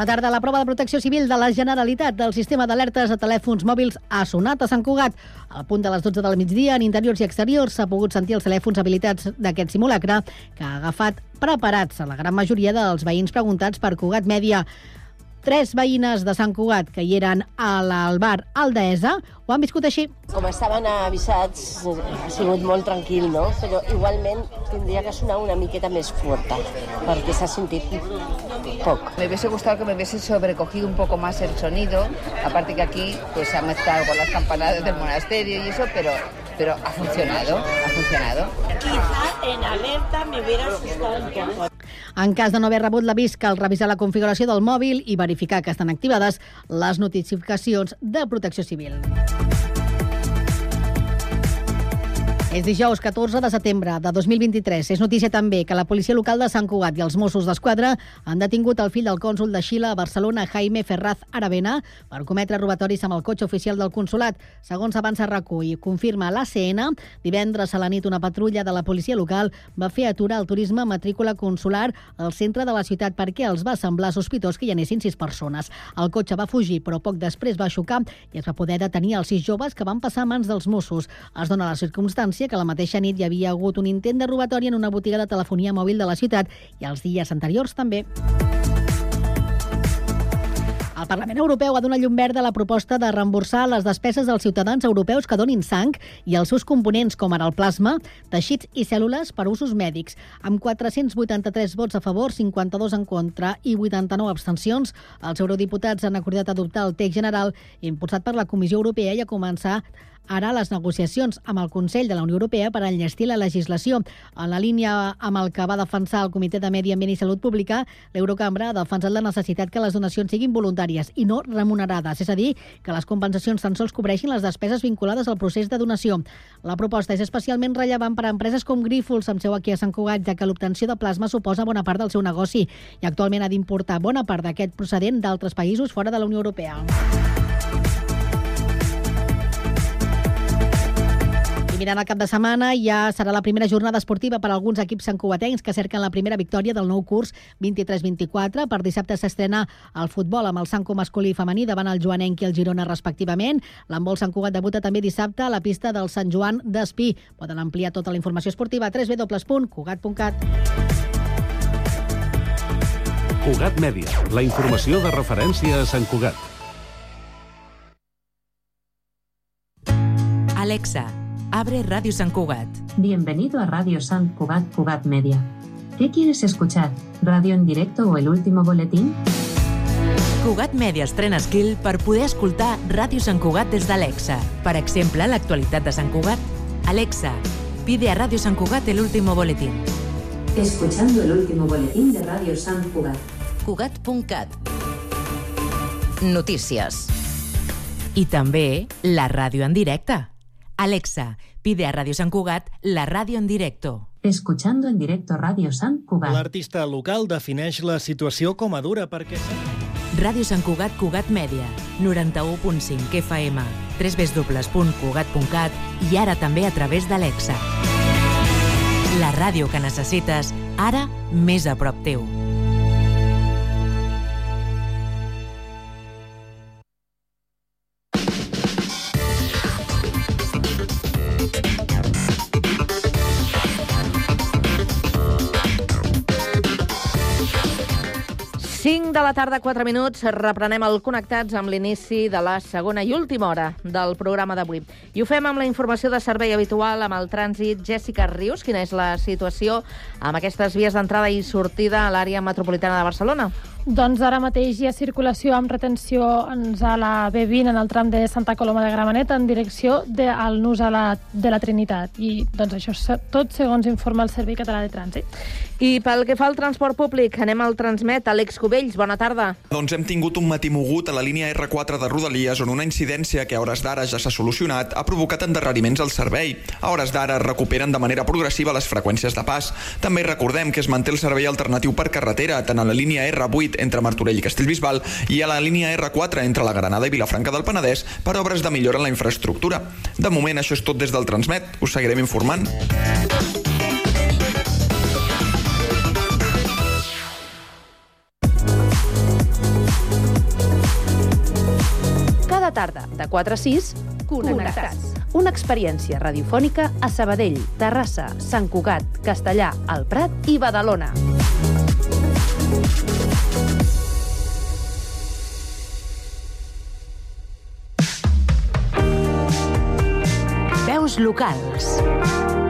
Bona tarda. La prova de protecció civil de la Generalitat del sistema d'alertes a telèfons mòbils ha sonat a Sant Cugat. Al punt de les 12 del migdia, en interiors i exteriors, s'ha pogut sentir els telèfons habilitats d'aquest simulacre que ha agafat preparats a la gran majoria dels veïns preguntats per Cugat Mèdia. Tres veïnes de Sant Cugat que hi eren a l'Albar Aldeesa ho han viscut així. Com estaven avisats, ha sigut molt tranquil, ¿no? Però igualment tindria que sonar una miqueta més fuerte, perquè s'ha sentit poc. Me hubiese gustado que me hubiese sobrecogido un poco más el sonido, aparte que aquí pues se ha mezclado con las campanadas del monasterio y eso, pero, pero ha funcionado, ha funcionado. Quizá en alerta me hubiera asustado un poco. En cas de no haver rebut l'avís, cal revisar la configuració del mòbil i verificar que estan activades les notificacions de protecció civil. És dijous 14 de setembre de 2023. És notícia també que la policia local de Sant Cugat i els Mossos d'Esquadra han detingut el fill del cònsul de Xile a Barcelona, Jaime Ferraz Aravena, per cometre robatoris amb el cotxe oficial del consulat. Segons avança RACU i confirma l'ACN, divendres a la nit una patrulla de la policia local va fer aturar el turisme matrícula consular al centre de la ciutat perquè els va semblar sospitós que hi anessin sis persones. El cotxe va fugir, però poc després va xocar i es va poder detenir els sis joves que van passar a mans dels Mossos. Es dona la circumstància que la mateixa nit hi havia hagut un intent de robatori en una botiga de telefonia mòbil de la ciutat i els dies anteriors també. El Parlament Europeu ha donat llum verda a la proposta de reemborsar les despeses dels ciutadans europeus que donin sang i els seus components, com ara el plasma, teixits i cèl·lules per usos mèdics. Amb 483 vots a favor, 52 en contra i 89 abstencions, els eurodiputats han acordat adoptar el text general impulsat per la Comissió Europea i a començar ara les negociacions amb el Consell de la Unió Europea per enllestir la legislació. En la línia amb el que va defensar el Comitè de Medi Ambient i Salut Pública, l'Eurocambra ha defensat la necessitat que les donacions siguin voluntàries i no remunerades, és a dir, que les compensacions tan sols cobreixin les despeses vinculades al procés de donació. La proposta és especialment rellevant per a empreses com Grífols, amb seu aquí a Sant Cugat, ja que l'obtenció de plasma suposa bona part del seu negoci i actualment ha d'importar bona part d'aquest procedent d'altres països fora de la Unió Europea. Mirant el cap de setmana, ja serà la primera jornada esportiva per a alguns equips santcugatencs que cerquen la primera victòria del nou curs 23-24. Per dissabte s'estrena el futbol amb el Sanco masculí i femení davant el Joanenc i el Girona respectivament. L'handbol Sant Cugat debuta també dissabte a la pista del Sant Joan d'Espí. Poden ampliar tota la informació esportiva a www.cugat.cat. Cugat Mèdia, la informació de referència a Sant Cugat. Alexa, Abre Radio San Cugat. Bienvenido a Radio San Cugat Cugat Media. ¿Qué quieres escuchar? ¿Radio en directo o el último boletín? Cugat Media estrena skill per poder escoltar Ràdio Sant Cugat des d'Alexa. Per exemple, l'actualitat de Sant Cugat. Alexa, pide a Radio San Cugat el último boletín. Escuchando el último boletín de Radio San Cugat. Cugat.cat Notícies. I també la ràdio en directe. Alexa, pide a Radio San Cugat la ràdio en directo. Escuchando en directo Radio San Cugat. L'artista local defineix la situació com a dura perquè... Ràdio Sant Cugat Cugat Mèdia, 91.5 FM, www.cugat.cat i ara també a través d'Alexa. La ràdio que necessites, ara més a prop teu. La tarda, 4 minuts, reprenem el Connectats amb l'inici de la segona i última hora del programa d'avui. I ho fem amb la informació de servei habitual amb el trànsit. Jessica Rius, quina és la situació amb aquestes vies d'entrada i sortida a l'àrea metropolitana de Barcelona? Doncs ara mateix hi ha circulació amb retenció a la B20 en el tram de Santa Coloma de Gramenet en direcció de, al nus a la, de la Trinitat. I doncs això tot segons informa el Servei Català de Trànsit. I pel que fa al transport públic, anem al Transmet. Àlex Cubells, bona tarda. Doncs hem tingut un matí mogut a la línia R4 de Rodalies on una incidència que a hores d'ara ja s'ha solucionat ha provocat endarreriments al servei. A hores d'ara es recuperen de manera progressiva les freqüències de pas. També recordem que es manté el servei alternatiu per carretera tant a la línia R8 entre Martorell i Castellbisbal i a la línia R4 entre la Granada i Vilafranca del Penedès per obres de millora en la infraestructura. De moment això és tot des del Transmet. Us seguirem informant. tarda, de 4 a 6, Connectats. Una experiència radiofònica a Sabadell, Terrassa, Sant Cugat, Castellà, El Prat i Badalona. Veus locals.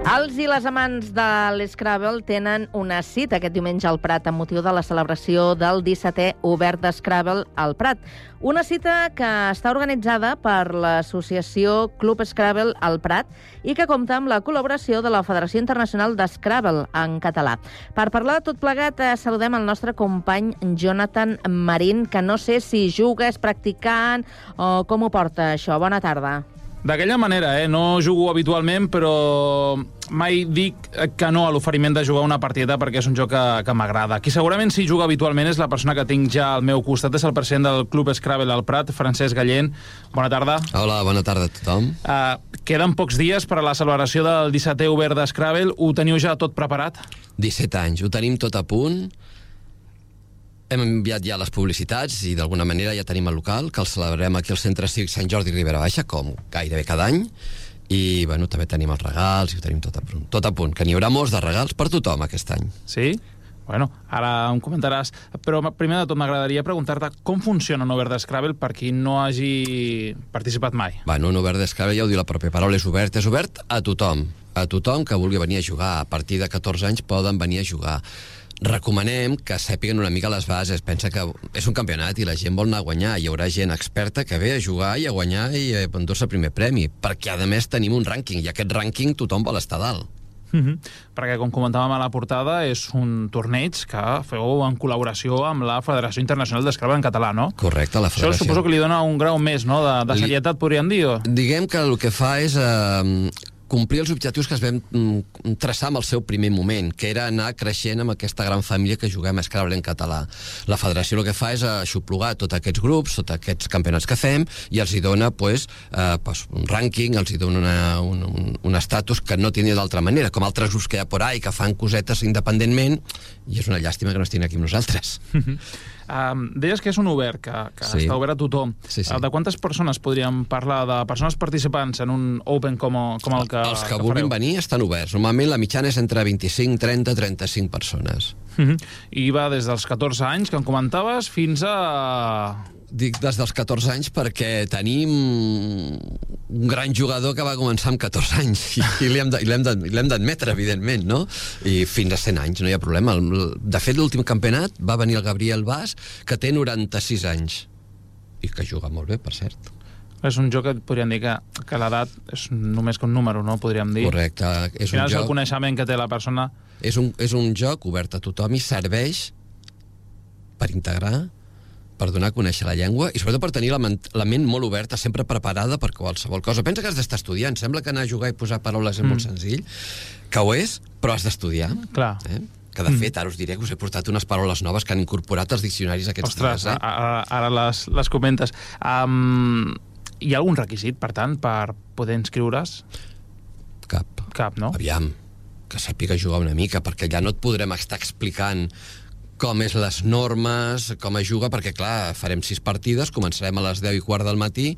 Els i les amants de l'Scrabble tenen una cita aquest diumenge al Prat amb motiu de la celebració del 17è Obert d'Scrabble al Prat. Una cita que està organitzada per l'associació Club Scrabble al Prat i que compta amb la col·laboració de la Federació Internacional d'Scrabble en català. Per parlar de tot plegat, eh, saludem el nostre company Jonathan Marín, que no sé si juga, és practicant o com ho porta això. Bona tarda. D'aquella manera, eh? No jugo habitualment, però mai dic que no a l'oferiment de jugar una partida perquè és un joc que, que m'agrada. Qui segurament sí juga habitualment és la persona que tinc ja al meu costat, és el president del Club Scrabble al Prat, Francesc Gallent. Bona tarda. Hola, bona tarda a tothom. Uh, queden pocs dies per a la celebració del 17è Obert de Scrabble. Ho teniu ja tot preparat? 17 anys, ho tenim tot a punt. Hem enviat ja les publicitats i d'alguna manera ja tenim el local, que el celebrarem aquí al Centre Cívic Sant Jordi Ribera Baixa, com gairebé cada any, i bueno, també tenim els regals i ho tenim tot a punt. Tot a punt, que n'hi haurà molts de regals per tothom aquest any. Sí? Bueno, ara em comentaràs. Però primer de tot m'agradaria preguntar-te com funciona un Obert d'Scrabble per qui no hagi participat mai. Bueno, un Obert d'Scrabble, ja ho diu la pròpia paraula, és obert. És obert a tothom. A tothom que vulgui venir a jugar. A partir de 14 anys poden venir a jugar recomanem que sàpiguen una mica les bases. Pensa que és un campionat i la gent vol anar a guanyar. Hi haurà gent experta que ve a jugar i a guanyar i a endur-se el primer premi. Perquè, a més, tenim un rànquing i aquest rànquing tothom vol estar dalt. Mm -hmm. Perquè, com comentàvem a la portada, és un torneig que feu en col·laboració amb la Federació Internacional d'Escrava en Català, no? Correcte, la Federació. Això suposo que li dona un grau més, no?, de, de serietat, podríem dir, o? Diguem que el que fa és eh, complir els objectius que es vam mm, traçar amb el seu primer moment, que era anar creixent amb aquesta gran família que juguem a Scrabble en català. La federació el que fa és aixoplugar tots aquests grups, tots aquests campionats que fem, i els hi dona pues, eh, pues, un rànquing, els hi dona una, un, un, un estatus que no tenia d'altra manera, com altres grups que hi ha por ahí, que fan cosetes independentment, i és una llàstima que no estiguin aquí amb nosaltres. Um, deies que és un obert, que, que Sí. està obert a tothom. Sí, sí. De quantes persones podríem parlar? De persones participants en un Open com, com el que, Els que vulguin fareu? venir estan oberts. Normalment la mitjana és entre 25, 30, 35 persones. Uh -huh. I va des dels 14 anys, que em comentaves, fins a... Dic des dels 14 anys perquè tenim un gran jugador que va començar amb 14 anys i, i l'hem d'admetre, evidentment, no? I fins a 100 anys, no hi ha problema. El- De fet, l'últim campionat va venir el Gabriel Bas, que té 96 anys i que juga molt bé, per cert. És un joc que podríem dir que, que l'edat és només que un número, no? Podríem dir. Correcte. És Al final un és el joc... coneixement que té la persona. És un, és un joc obert a tothom i serveix per integrar, per donar a conèixer la llengua i sobretot per tenir la, ment, la ment molt oberta, sempre preparada per qualsevol cosa. Pensa que has d'estar estudiant. Sembla que anar a jugar i posar paraules és mm. molt senzill, que ho és, però has d'estudiar. Clar. Eh? Que, de fet, ara us diré que us he portat unes paraules noves que han incorporat els diccionaris aquests Ostres, dies. Eh? ara, ara les, les comentes. Um, hi ha algun requisit, per tant, per poder inscriure's? Cap. Cap, no? Aviam, que sàpiga jugar una mica, perquè ja no et podrem estar explicant com és les normes, com es juga, perquè, clar, farem sis partides, començarem a les 10 i quart del matí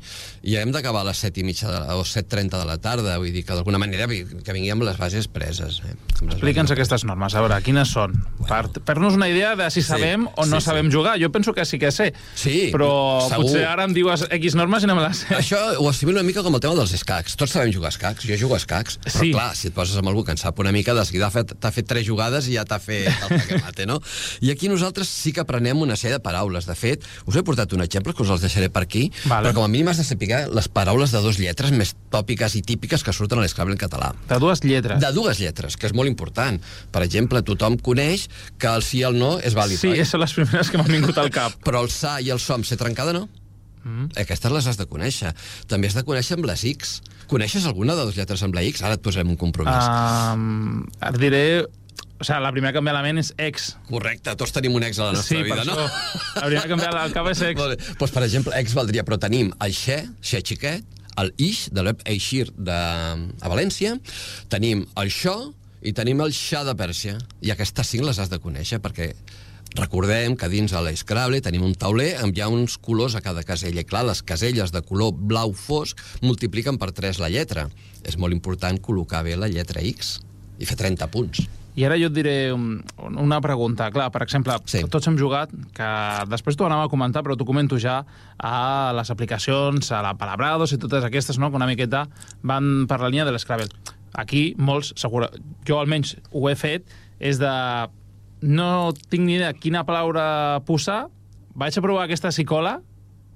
i hem d'acabar a les 7 i mitja de la, o 7.30 de la tarda, vull dir que d'alguna manera que vingui amb les bases preses. Eh? Explica'ns aquestes normes, a veure, quines són? Per fer-nos una idea de si Sí, sabem o no sí, sí. sabem jugar. Jo penso que sí que sé. Sí, però segur. potser ara em dius X normes i no me les sé. Això ho assimilo una mica com el tema dels escacs. Tots sabem jugar a escacs, jo jugo a escacs, però Sí. clar, si et poses amb algú que en sap una mica, de seguida ha fet- t'ha fet tres jugades i ja t'ha fet el jaque mate, no? I aquí nosaltres sí que aprenem una sèrie de paraules. De fet, us he portat un exemple que us els deixaré per aquí, Vale. però com a mínim has de saber les paraules de dues lletres més tòpiques i típiques que surten a l'escrable en català. De dues lletres. De dues lletres, que és molt important. Per exemple, tothom coneix que el sí i el no és vàlid, Sí, oi? són les primeres que m'han vingut al cap. Però el sa i el som ser trencada no? Mm. Aquestes les has de conèixer. També has de conèixer amb les X. Coneixes alguna de les lletres amb la X? Ara et posarem un compromís. Um, et diré... O sigui, la primera que em ve a la ment és ex. Correcte, tots tenim un ex a la nostra Sí, vida, no? això. La primera que em ve al cap és ex. Vale. Pues, per exemple, ex valdria, però tenim el xe, xe xiquet, el ix, de l'Ep Eixir de, a València, tenim el xo I tenim el Xa de Pèrsia. I aquestes cinc les has de conèixer, perquè recordem que dins de l'Scrabble tenim un tauler amb ja uns colors a cada casella. I clar, les caselles de color blau fosc multipliquen per 3 la lletra. És molt important col·locar bé la lletra X i fer 30 punts. I ara jo et diré un, una pregunta. Clar, per exemple, sí. tots hem jugat, que després t'ho anava a comentar, però t'ho comento ja, a les aplicacions, a la Palabrados i totes aquestes, no?, que una miqueta van per la línia de l'Scrabble. Aquí, molts, segura, jo almenys ho he fet, és de... No tinc ni idea quina paraula posar, vaig a provar aquesta si cola,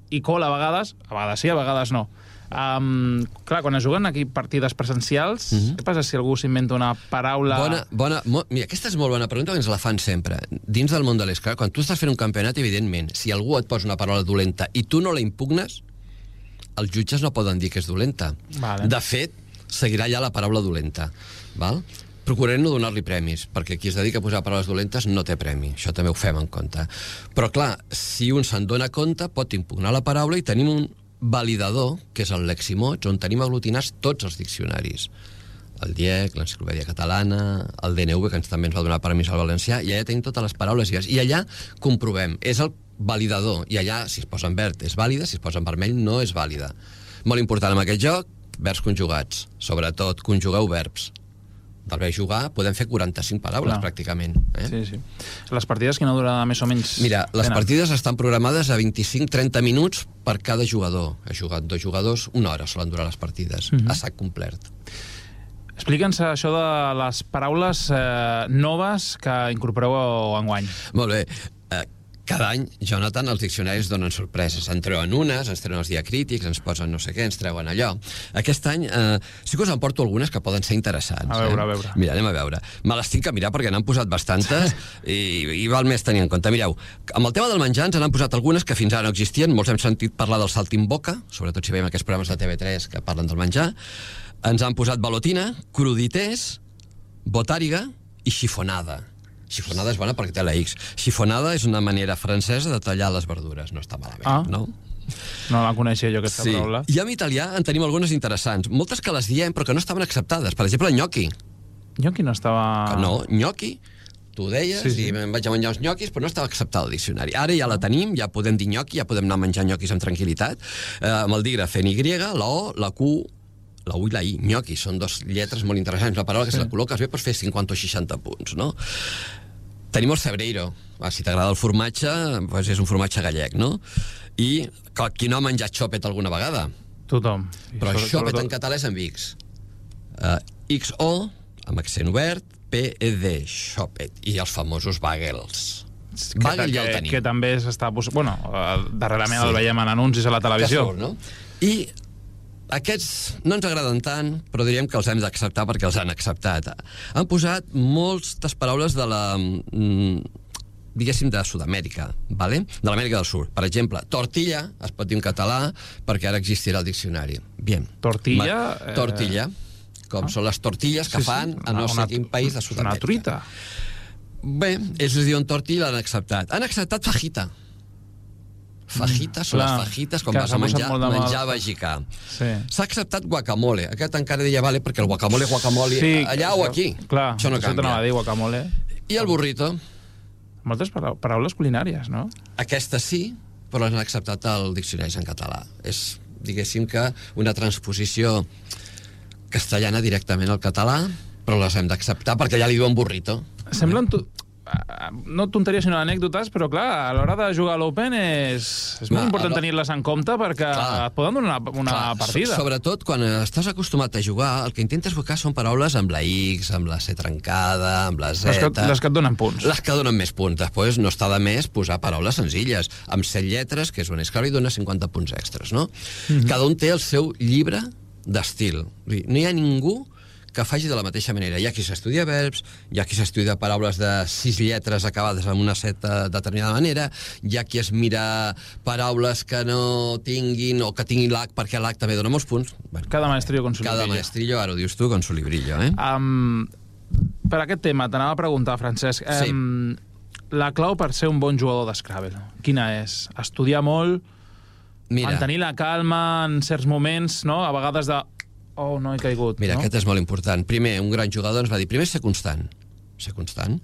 i cola a vegades, a vegades sí, a vegades no. Um, clar, quan es juguen aquí partides presencials, mm -hmm. què passa si algú s'inventa una paraula... Bona, bona, mo, mira, aquesta és molt bona pregunta, que ens la fan sempre. Dins del món de l'esclar, quan tu estàs fent un campionat, evidentment, si algú et posa una paraula dolenta i tu no la impugnes, els jutges no poden dir que és dolenta. Vale. De fet, seguirà ja la paraula dolenta. Val? Procurem no donar-li premis, perquè qui es dedica a posar paraules dolentes no té premi. Això també ho fem en compte. Però, clar, si un se'n dona compte, pot impugnar la paraula i tenim un validador, que és el Leximots, on tenim aglutinats tots els diccionaris. El DIEC, l'Enciclopèdia Catalana, el DNV, que ens també ens va donar permís al valencià, i allà tenim totes les paraules i allà comprovem. És el validador, i allà, si es posa en verd, és vàlida, si es posa en vermell, no és vàlida. Molt important en aquest joc, verbs conjugats. Sobretot, conjugueu verbs. Del verb jugar podem fer 45 paraules, Clar. pràcticament. Eh? Sí, sí. Les partides, quina durada més o menys Mira, les tenen? partides estan programades a 25-30 minuts per cada jugador. Ha jugat dos jugadors, una hora solen durar les partides, Mhm. a sac complet. Explica'ns això de les paraules eh, noves que incorporeu enguany. Molt bé. Eh, cada any, Jonathan, els diccionaris donen sorpreses. En treuen unes, ens treuen els diacrítics, ens posen no sé què, ens treuen allò. Aquest any eh, sí que us en porto algunes que poden ser interessants. A veure, eh? a veure. Mira, anem a veure. Me les tinc que mirar perquè n'han posat bastantes i, i val més tenir en compte. Mireu, amb el tema del menjar ens n'han posat algunes que fins ara no existien. Molts hem sentit parlar del saltimboca, sobretot si veiem aquests programes de TV3 que parlen del menjar. Ens han posat balotina, crudités, botàriga i xifonada. Xifonada és bona perquè té la X. Xifonada és una manera francesa de tallar les verdures. No està malament, Ah. no? No la coneixia jo, aquesta Sí. paraula. I en italià en tenim algunes interessants. Moltes que les diem, però que no estaven acceptades. Per exemple, gnocchi. Gnocchi no estava... Que no, gnocchi, tu ho deies, Sí, sí, sí. sí. i em vaig a menjar uns gnoquis, però no estava acceptada al diccionari. Ara ja la tenim, ja podem dir gnocchi, ja podem anar a menjar gnoquis amb tranquil·litat. Eh, amb el dígraf en Y, la O, la Q, la U i la I, gnocchi, són dos lletres molt interessants. Una paraula que si la col·loques bé pots fer 50 o 60 punts, no? Tenim el cebreiro. Ah, si t'agrada el formatge, doncs és un formatge gallec, no? I clar, qui no ha menjat xòpet alguna vegada? Tothom. I Però sobre- xòpet sobretot- en català és amb X. Uh, XO, amb accent obert, PED, xòpet. I els famosos bagels. que, Bagel ja el que, tenim. que també s'està... Bueno, eh, darrerament Sí. el veiem en anuncis a la televisió. Surt, no? I aquests no ens agraden tant, però diríem que els hem d'acceptar perquè els han acceptat. Han posat moltes paraules de la... mm, diguéssim, de Sud-amèrica, vale? de l'Amèrica del Sud. Per exemple, tortilla es pot dir en català perquè ara existirà el diccionari. Bien. Tortilla, Ma- eh, Tortilla, com són les tortilles que Sí, sí, fan a una- no sé una- quin país de Una Sud-amèrica. truita. Bé, ells es diuen tortilla l'han acceptat. Han acceptat fajita. Fajita són clar, les fajites quan vas a menjar, menjar mal. vegicà. Sí. S'ha acceptat guacamole. Aquest encara deia vale perquè el guacamole és guacamole Sí, allà o aquí. Clar, Això no això canvia. a dir, guacamole. I el burrito, Moltes para- paraules culinàries, no? aquesta sí, però l'han acceptat al diccionari en català. És, diguéssim que, una transposició castellana directament al català, però les hem d'acceptar perquè ja li diuen burrito. Semblen tu... eh, no tonteries sinó anècdotes, però clar, a l'hora de jugar a l'Open és, és molt Va, important a l'ho- tenir-les en compte perquè Clar. et poden donar una, una Clar, partida. so- Sobretot quan estàs acostumat a jugar, el que intentes buscar són paraules amb la X, amb la C trencada, amb la Z... Les que, les que et donen punts. Les que donen més punts. Després no està de més posar paraules senzilles, amb set lletres, que és un esclar i dona 50 punts extras, no? Mhm. Cada un té el seu llibre d'estil. No hi ha ningú que faci de la mateixa manera. Hi ha qui s'estudia verbs, hi ha qui s'estudia paraules de sis lletres acabades amb una seta determinada manera, hi ha qui es mira paraules que no tinguin o que tinguin l'H perquè l'H també dona molts punts. Bueno, Cada maestrillo con su cada librillo. maestrillo, ara ho dius tu, con su librillo, eh? Um, per aquest tema, t'anava a preguntar, Francesc. Sí. Um, la clau per ser un bon jugador d'Scrabble, quina és? Estudiar molt, Mira. mantenir la calma en certs moments, no? A vegades de Oh, no he caigut, Mira, no? aquest és molt important. Primer, un gran jugador ens va dir, primer, ser constant, ser constant,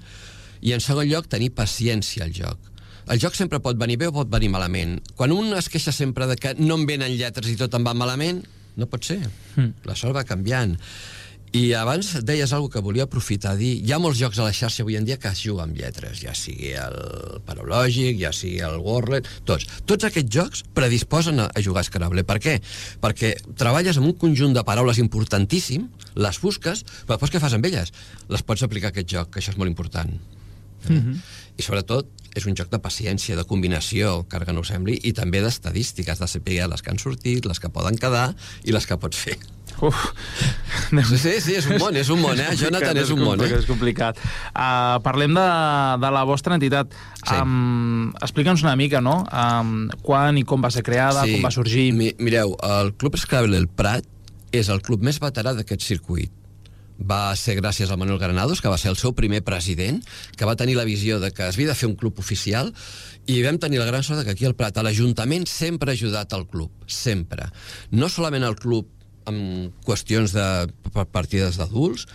i en segon lloc, tenir paciència al joc. El joc sempre pot venir bé o pot venir malament. Quan un es queixa sempre de que no em venen lletres i tot em va malament, no pot ser. Mm. La sort va canviant. I abans deies alguna que volia aprofitar a dir, hi ha molts jocs a la xarxa avui en dia que es juguen amb lletres, ja sigui el Paralògic, ja sigui el Wordlet, tots. Tots aquests jocs predisposen a, a jugar a Scrabble. Per què? Perquè treballes amb un conjunt de paraules importantíssim, les busques, però després què fas amb elles? Les pots aplicar a aquest joc, que això és molt important. Mm -hmm. I sobretot és un joc de paciència, de combinació, encara que no ho sembli, i també d'estadístiques, de saber les que han sortit, les que poden quedar i les que pots fer. Uf. Sí, sí, sí, és un món, és un món, eh? Jonathan, és un món, eh? És complicat. Uh, parlem de, de la vostra entitat. Sí. Um, Explica'ns una mica, no? Um, quan i com va ser creada, com va sorgir. Mi, mireu, el Club Scrabble El Prat és el club més veterà d'aquest circuit. Va ser gràcies a Manuel Granados, que va ser el seu primer president, que va tenir la visió de que es havia de fer un club oficial i vam tenir la gran sort de que aquí al Prat, l'Ajuntament, sempre ha ajudat al club, sempre. No solament el club amb qüestions de partides d'adults,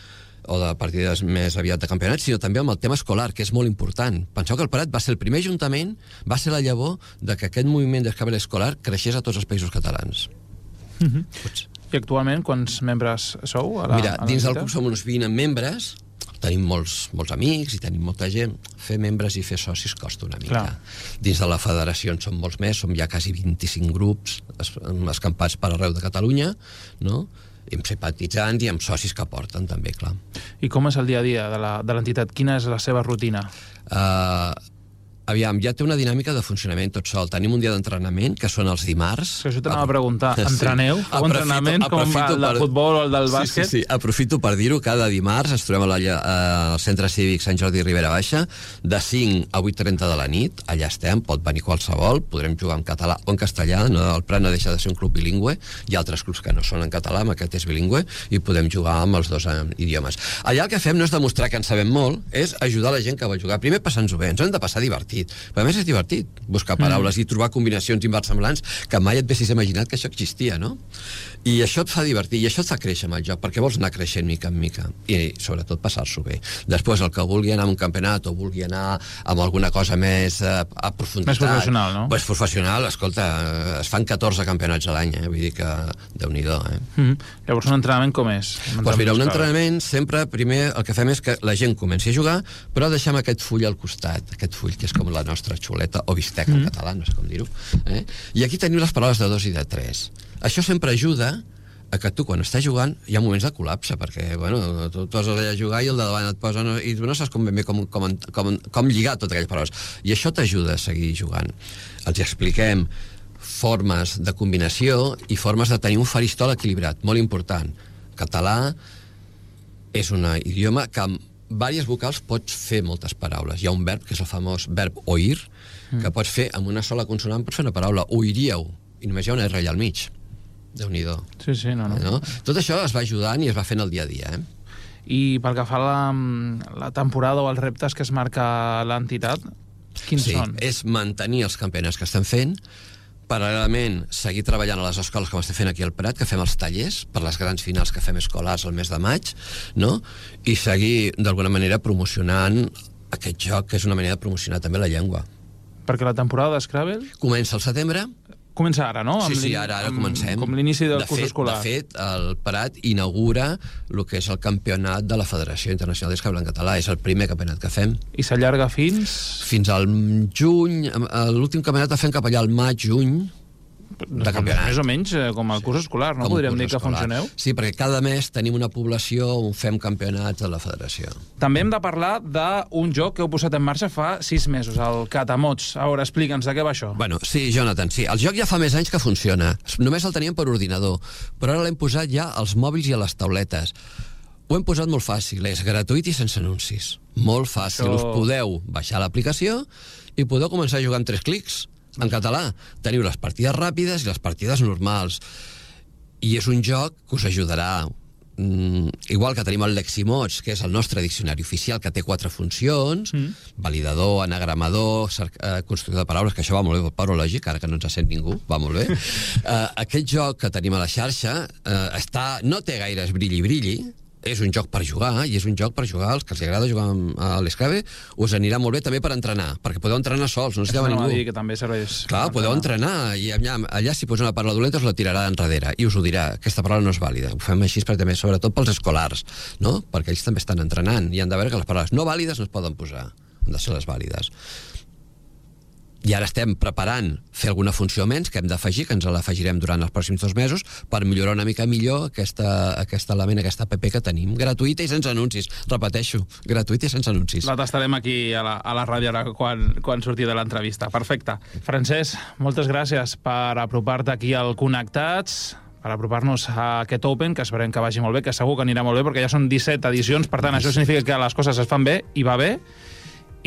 o de partides més aviat de campionats, sinó també amb el tema escolar, que és molt important. Penseu que el Prat va ser el primer ajuntament, va ser la llavor de que aquest moviment d'escabel escolar creixés a tots els països catalans. Mm -hmm. I actualment, quants membres sou? A la, Mira, a dins del club som uns 20 membres, tenim molts, molts amics i tenim molta gent. Fer membres i fer socis costa una mica. Clar. Dins de la federació en som molts més, som ja quasi 25 grups es- escampats per arreu de Catalunya, no? I amb simpatitzants i amb socis que porten també, clar. I com és el dia a dia de la- de l'entitat? Quina és la seva rutina? Uh, aviam, ja té una dinàmica de funcionament tot sol. Tenim un dia d'entrenament, que són els dimarts. Que això t'anava a preguntar. Entreneu? Feu entrenaments com el de futbol o el del bàsquet? Sí, sí, sí. Aprofito per dir-ho. Cada dimarts ens trobem a la, lla- al Centre Cívic Sant Jordi Ribera Baixa de 5 a 8.30 de la nit. Allà estem, pot venir qualsevol. Podrem jugar en català o en castellà. No, el Prat no deixa de ser un club bilingüe. Hi ha altres clubs que no són en català, amb aquest és bilingüe, i podem jugar amb els dos eh, idiomes. Allà el que fem no és demostrar que en sabem molt, és ajudar la gent que vol jugar. Primer, passar-nos-ho bé, ens hem de passar divertit. Però a més és divertit buscar paraules mm. i trobar combinacions inversemblants que mai et haguessis imaginat que això existia, no? I això et fa divertir, i això et fa créixer amb el joc, perquè vols anar creixent mica en mica, i sobretot passar-s'ho bé. Després, el que vulgui anar a un campionat o vulgui anar amb alguna cosa més eh, a profunditat... Més professional, no? Pues professional, escolta, eh, es fan 14 campionats a l'any, eh? vull dir que déu-n'hi-do, eh? Mm -hmm. Llavors, un entrenament com és? Doncs mira, un entrenament sempre, primer, el que fem és que la gent comenci a jugar, però deixem aquest full al costat, aquest full que és com la nostra xuleta, o bistec en Mm. català, no sé com dir-ho. Eh? I aquí teniu les paraules de dos i de tres. Això sempre ajuda a que tu, quan estàs jugant, hi ha moments de col·lapse, perquè, bueno, tu et poses allà a jugar i el de davant et posa... No, I no saps com ben bé com, com, com, com lligar totes aquelles paraules. I això t'ajuda a seguir jugant. Els expliquem formes de combinació i formes de tenir un faristol equilibrat, molt important. Català és un idioma que amb diverses vocals pots fer moltes paraules. Hi ha un verb, que és el famós verb oir, Mm. que pots fer amb una sola consonant, pots fer una paraula, oiríeu, i només hi ha una R allà al mig. Déu nhi Sí, sí, no, no. no? Tot això es va ajudant i es va fent el dia a dia, eh? I pel que fa a la, la temporada o els reptes que es marca l'entitat, quins sí, són? és mantenir els campionats que estem fent, paral·lelament seguir treballant a les escoles com estem fent aquí al Prat, que fem els tallers per les grans finals que fem escolars al mes de maig, no? i seguir d'alguna manera promocionant aquest joc, que és una manera de promocionar també la llengua. Perquè la temporada d'Scrabble Comença al setembre, comença ara, no? Sí, sí, ara, ara amb- comencem. Com l'inici del de curs fet, escolar. De fet, el Prat inaugura el que és el campionat de la Federació Internacional d'Escable en Català. És el primer campionat que fem. I s'allarga fins... Fins al juny. eh, L'últim campionat el fem cap allà al maig, juny, de campionat. Més o menys eh, com el curs escolar, no? Com Podríem dir que escolar. funcioneu? Sí, perquè cada mes tenim una població on fem campionats de la federació. També hem de parlar d'un joc que heu posat en marxa fa sis mesos, el Catamots. A veure, explica'ns de què va això. Bueno, sí, Jonathan, sí. El joc ja fa més anys que funciona. Només el teníem per ordinador, però ara l'hem posat ja als mòbils i a les tauletes. Ho hem posat molt fàcil, és gratuït i sense anuncis. Molt fàcil, Això- us podeu baixar l'aplicació i podeu començar a jugar amb tres clics en català. Teniu les partides ràpides i les partides normals. I és un joc que us ajudarà mm, igual que tenim el Leximots, que és el nostre diccionari oficial, que té quatre funcions, mm. validador, anagramador, eh, constructor de paraules, que això va molt bé pel parològic, ara que no ens sent ningú, va molt bé. uh, aquest joc que tenim a la xarxa uh, està, no té gaires brilli-brilli, és un joc per jugar, i és un joc per jugar als que els agrada jugar a l'Escrave, us anirà molt bé també per entrenar, perquè podeu entrenar sols, no necessiteu ningú. Dir que també serveix... Clar, podeu entrenar, i allà, allà si posa una paraula dolenta us la tirarà enrere, i us ho dirà, aquesta paraula no és vàlida. Ho fem així perquè també, sobretot pels escolars, no? perquè ells també estan entrenant, i han de veure que les paraules no vàlides no es poden posar, han de ser les vàlides i ara estem preparant fer alguna funció menys que hem d'afegir, que ens l'afegirem durant els pròxims dos mesos, per millorar una mica millor aquesta, aquest element, aquesta app que tenim, gratuïta i sense anuncis. Repeteixo, gratuïta i sense anuncis. La tastarem aquí a la, a la ràdio ara quan, quan surti de l'entrevista. Perfecte. Francesc, moltes gràcies per apropar-te aquí al Connectats per apropar-nos a aquest Open, que esperem que vagi molt bé, que segur que anirà molt bé, perquè ja són 17 edicions, per tant, això significa que les coses es fan bé, i va bé,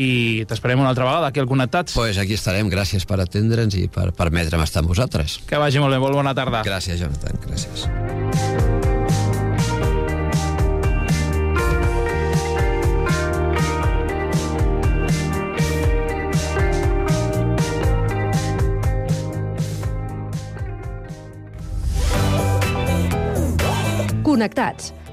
i t'esperem una altra vegada aquí al Connectats. Pues aquí estarem, gràcies per atendre'ns i per permetre'm estar amb vosaltres. Que vagi molt bé, molt bona tarda. Gràcies, Jonathan, gràcies. Connectats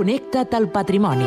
Connecta't al patrimoni.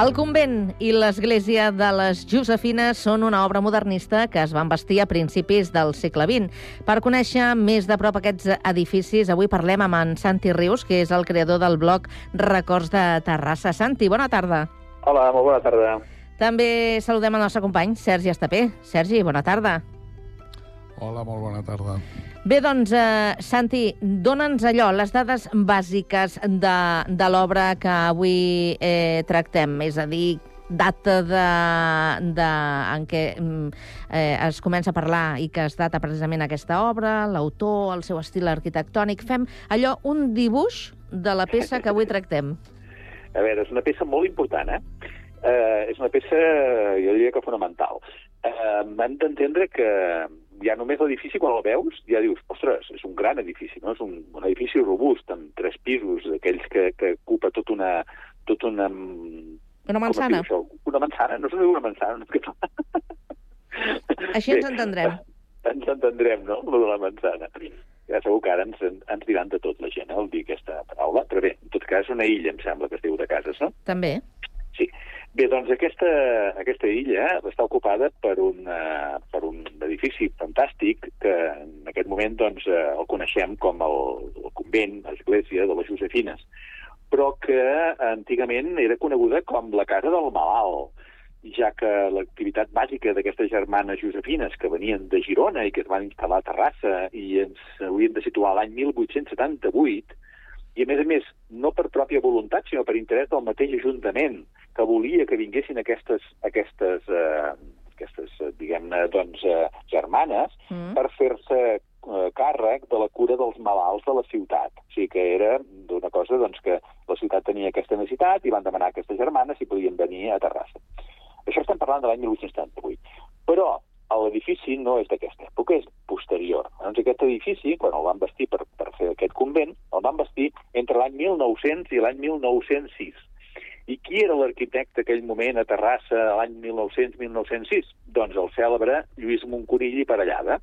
El convent i l'església de les Josefines són una obra modernista que es van bastir a principis del segle XX. Per conèixer més de prop aquests edificis, avui parlem amb en Santi Rius, que és el creador del blog Records de Terrassa. Santi, bona tarda. Hola, molt bona tarda. També saludem el nostre company, Sergi Estapé. Sergi, bona tarda. Hola, molt bona tarda. Bé, doncs, eh, Santi, dona'ns allò, les dades bàsiques de, de l'obra que avui eh, tractem, és a dir, data de, de, en què mm, eh, es comença a parlar i que es data precisament aquesta obra, l'autor, el seu estil arquitectònic. Fem allò, un dibuix de la peça que avui tractem. A veure, és una peça molt important, eh? Eh, és una peça, jo diria que fonamental. Eh, Hem d'entendre que ja només l'edifici, quan el veus, ja dius, ostres, és un gran edifici, no? És un, un edifici robust, amb tres pisos, d'aquells que, que ocupa tot una... Tot una una manzana. Una manzana, no sé una manzana. Així ens entendrem. Bé, ens entendrem, no?, lo de la manzana. Ja segur que ara ens, ens diran de tot la gent, eh, el dir aquesta paraula, però bé, en tot cas, una illa, em sembla, que es diu de cases, no? També. Sí. Bé, doncs aquesta, aquesta illa està ocupada per un, uh, per un edifici fantàstic que en aquest moment doncs, uh, el coneixem com el, el convent, l'església de les Josefines, però que antigament era coneguda com la casa del malalt, ja que l'activitat bàsica d'aquestes germanes josefines que venien de Girona i que es van instal·lar a Terrassa i ens haurien de situar l'any 1878, i a més a més, no per pròpia voluntat, sinó per interès del mateix Ajuntament, que volia que vinguessin aquestes, aquestes, eh, aquestes diguem-ne, doncs, eh, germanes, mm. per fer-se eh, càrrec de la cura dels malalts de la ciutat. O sigui que era d'una cosa doncs, que la ciutat tenia aquesta necessitat i van demanar a aquestes germanes si podien venir a Terrassa. Això estem parlant de l'any 1878. Però l'edifici no és d'aquesta època, és posterior. Doncs aquest edifici, quan el van vestir per, per fer aquest convent, el van vestir entre l'any 1900 i l'any 1906. I qui era l'arquitecte aquell moment a Terrassa l'any 1900-1906? Doncs el cèlebre Lluís Monconill i Parellada.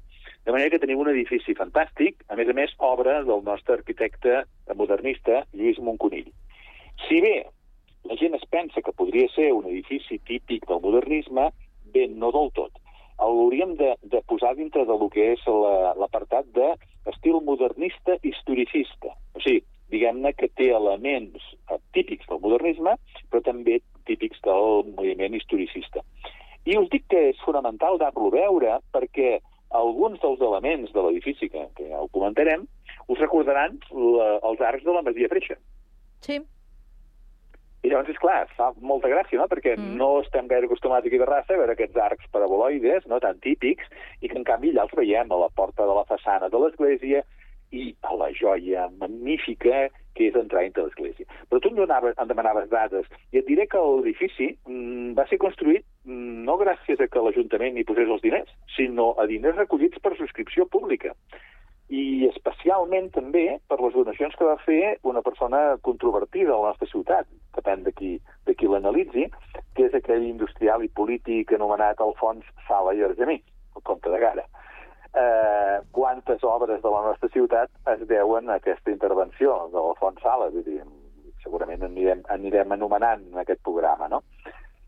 De manera que tenim un edifici fantàstic, a més a més, obra del nostre arquitecte modernista Lluís Monconill. Si bé la gent es pensa que podria ser un edifici típic del modernisme, bé, no del tot hauríem de, de posar dintre del que és l'apartat la, d'estil modernista historicista. O sigui, diguem-ne que té elements eh, típics del modernisme, però també típics del moviment historicista. I us dic que és fonamental dar-lo veure perquè alguns dels elements de l'edifici, que, que ja ho comentarem, us recordaran la, els arcs de la Masia Freixa. Sí. I llavors, és clar, fa molta gràcia, no? Perquè mm. no estem gaire acostumats aquí a Terrassa a veure aquests arcs paraboloides, no tan típics, i que en canvi allà els veiem a la porta de la façana de l'església i a la joia magnífica que és entrar dintre l'església. Però tu em, donaves, em demanaves dades, i et diré que l'edifici mm, va ser construït mm, no gràcies a que l'Ajuntament hi posés els diners, sinó a diners recollits per subscripció pública i especialment també per les donacions que va fer una persona controvertida a la nostra ciutat, depèn de qui, de qui l'analitzi, que és aquell industrial i polític anomenat Alfons Sala i Argemí, el comte de Gara. Eh, quantes obres de la nostra ciutat es deuen a aquesta intervenció de l'Alfons Sala? Vull dir, segurament anirem, anirem anomenant en aquest programa, no?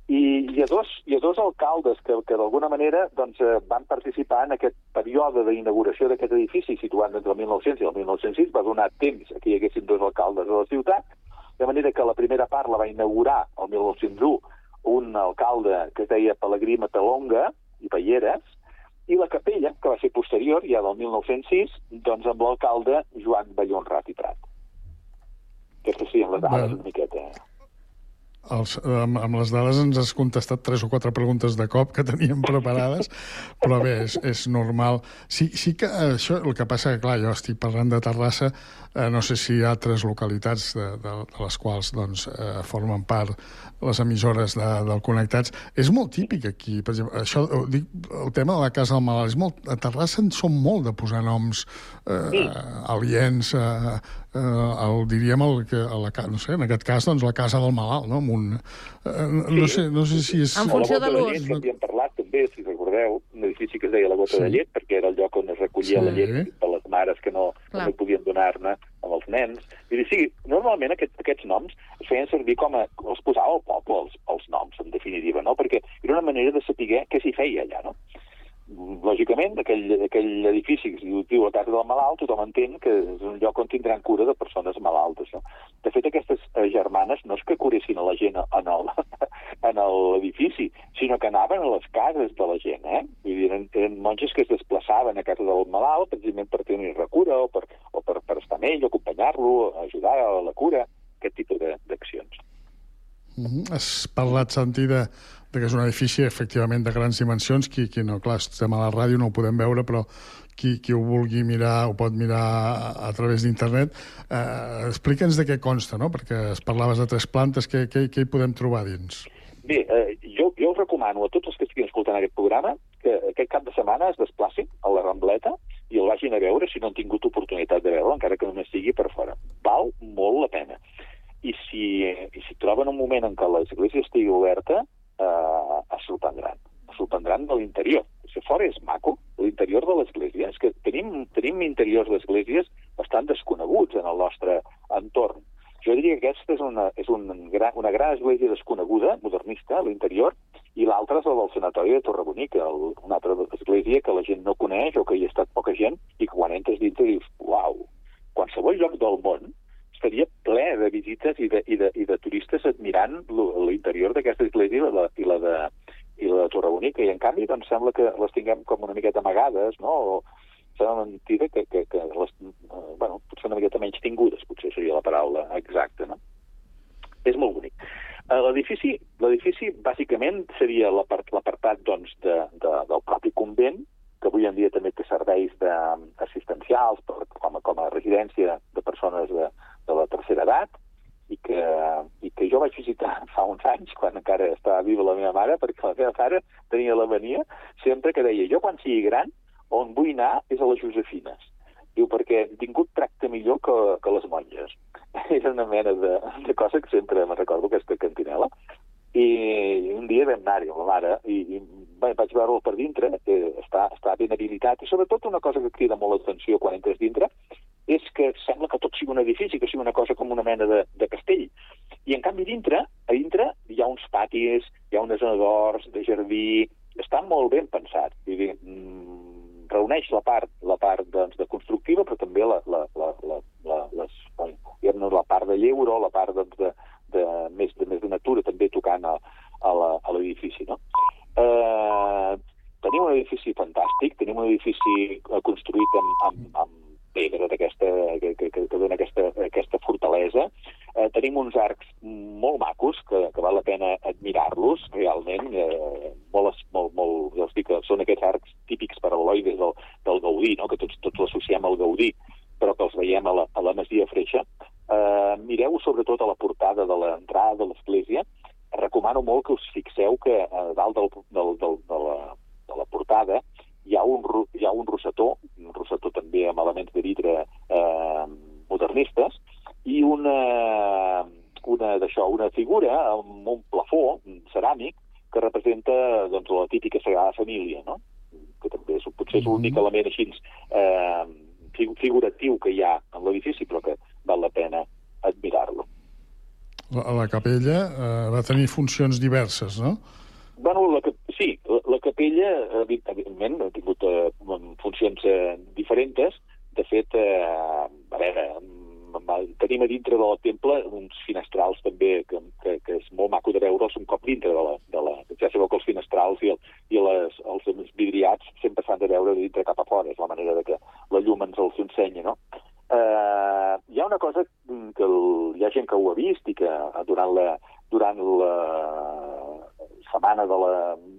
I hi ha dos, hi ha dos alcaldes que, que d'alguna manera doncs, eh, van participar en aquest període d'inauguració d'aquest edifici situat entre el 1900 i el 1906, va donar temps que hi haguessin dos alcaldes a la ciutat, de manera que la primera part la va inaugurar el 1901 un alcalde que es deia Pelegrí Matalonga i Payeres, i la capella, que va ser posterior, ja del 1906, doncs amb l'alcalde Joan Ballonrat i Prat. Aquestes serien les dades una miqueta. Els, amb, amb les dades ens has contestat tres o quatre preguntes de cop que teníem preparades, però bé, és, és normal. Sí, sí que això, el que passa clar, jo estic parlant de Terrassa, eh, no sé si hi ha altres localitats de, de, de les quals doncs, eh, formen part les emissores de, del Connectats. És molt típic aquí, per exemple, això, dic, el tema de la Casa del Malalt, és molt, a Terrassa en som molt de posar noms eh, sí. aliens, eh, eh, el, diríem, el, que, a la, no sé, en aquest cas, doncs, la Casa del Malalt, no? un... Eh, no, sé, no sé si és... En funció de l'ús. Que havíem parlat també, si recordeu, un edifici que es deia la gota sí. de llet, perquè era el lloc on es recollia sí. la llet de les mares que no, no podien donar-ne amb els nens. Vull dir, sí, normalment aquest, aquests noms es feien servir com a... els posava el poble, els, els noms, en definitiva, no? Perquè era una manera de saber què s'hi feia allà, no? Lògicament, aquell, aquell edifici que es diu la Casa del Malalt, tothom entén que és un lloc on tindran cura de persones malaltes. No? De fet, aquestes eh, germanes no és que curessin a la gent en l'edifici, sinó que anaven a les cases de la gent. Eh? Vull dir, eren, eren monges que es desplaçaven a casa del malalt, precisament per tenir-ne cura o per, o per, per estar amb ell, acompanyar-lo, ajudar a la cura, aquest tipus d'accions. Mm -hmm. Has parlat, Santi, de, de que és un edifici efectivament de grans dimensions, qui, qui no, clar, estem a la ràdio, no ho podem veure, però qui, qui ho vulgui mirar ho pot mirar a, a través d'internet. Eh, Explica'ns de què consta, no? perquè es parlaves de tres plantes, què, què, què hi podem trobar dins? Bé, eh, jo, jo us recomano a tots els que estiguin escoltant aquest programa que aquest cap de setmana es desplacin a la Rambleta i el vagin a veure si no han tingut oportunitat de veure encara que només sigui per fora. Val molt la pena. I si, i si troben un moment en què l'església estigui oberta, eh, es sorprendran. Es sorprendran de l'interior. Si fora és maco, l'interior de l'església. És que tenim, tenim interiors d'esglésies bastant desconeguts en el nostre entorn. Jo diria que aquesta és una, és un gran, una gran església desconeguda, modernista, a l'interior, i l'altra és la del Sanatori de Torrebonica, el, una altra església que la gent no coneix o que hi ha estat poca gent i que quan entres dintre dius, uau, qualsevol lloc del món ple de visites i de, i de, i de turistes admirant l'interior d'aquesta església i la, i la de i la de Torrebonica, i en canvi doncs, sembla que les tinguem com una miqueta amagades, no? o sembla mentida que, que, que les, eh, bueno, potser una miqueta menys tingudes, potser seria la paraula exacta, no? És molt bonic. Eh, l'edifici, bàsicament seria l'apartat doncs, de, de, del propi convent, que avui en dia també té serveis de, assistencials per, com, a, com a residència de persones de, de la tercera edat i que, i que jo vaig visitar fa uns anys, quan encara estava viva la meva mare, perquè la meva mare tenia la mania sempre que deia jo quan sigui gran, on vull anar és a les Josefines. Diu, perquè he tingut tracte millor que, que les monges. Era una mena de, de cosa que sempre me recordo, aquesta cantinela. I un dia vam anar-hi amb la mare i, i bé, vaig veure'l per dintre, que està, està ben habilitat, i sobretot una cosa que crida molt l'atenció quan entres dintre és que sembla que tot sigui un edifici, que sigui una cosa com una mena de, de castell. I en canvi dintre, a dintre hi ha uns patis, hi ha unes zona d'horts, de jardí, està molt ben pensat. Vull dir, mm, reuneix la part, la part doncs, de constructiva, però també la, la, la, la, la, les, la part de lleure, la part doncs, de, de, més, de més de natura, també tocant a, a l'edifici. No? Eh, tenim un edifici fantàstic, tenim un edifici eh, construït amb, amb, amb pedra d'aquesta que, que, que, que dona aquesta, aquesta fortalesa. Eh, tenim uns arcs molt macos que, que val la pena admirar-los, realment. Eh, molt, es- molt, molt, ja us dic que són aquests arcs típics paraloides del, del Gaudí, no? que tots, tots l'associem al Gaudí, però que els veiem a la, a la Masia Freixa. Eh, mireu sobretot a la portada de l'entrada de l'església. Recomano molt que us fixeu que a dalt del, del, del, de, la, de la portada hi ha un, ro- hi ha un rosetó, un rosetó també amb elements de vidre eh, modernistes, i una, una, d'això, una figura amb un plafó ceràmic que representa doncs, la típica Sagrada Família, no? que també és, potser és l'únic element així eh, figu- figuratiu que hi ha en l'edifici, però que val la pena admirar-lo. La, la capella eh, va tenir funcions diverses, no? Bueno, la, cap- sí, la, la capella, evi- evidentment, ha tingut eh, funcions eh, diferents. De fet, eh, a veure, mm, mm, tenim a dintre del temple uns finestrals també, que, que, que és molt maco de veure'ls un cop dintre de la... De la ja sabeu que els finestrals i, el, i les, els vidriats sempre s'han de veure de dintre cap a fora, és la manera de que la llum ens els ensenya, no? Eh, hi ha una cosa mm, que el, hi ha gent que ho ha vist i que eh, durant la, durant la setmana de la,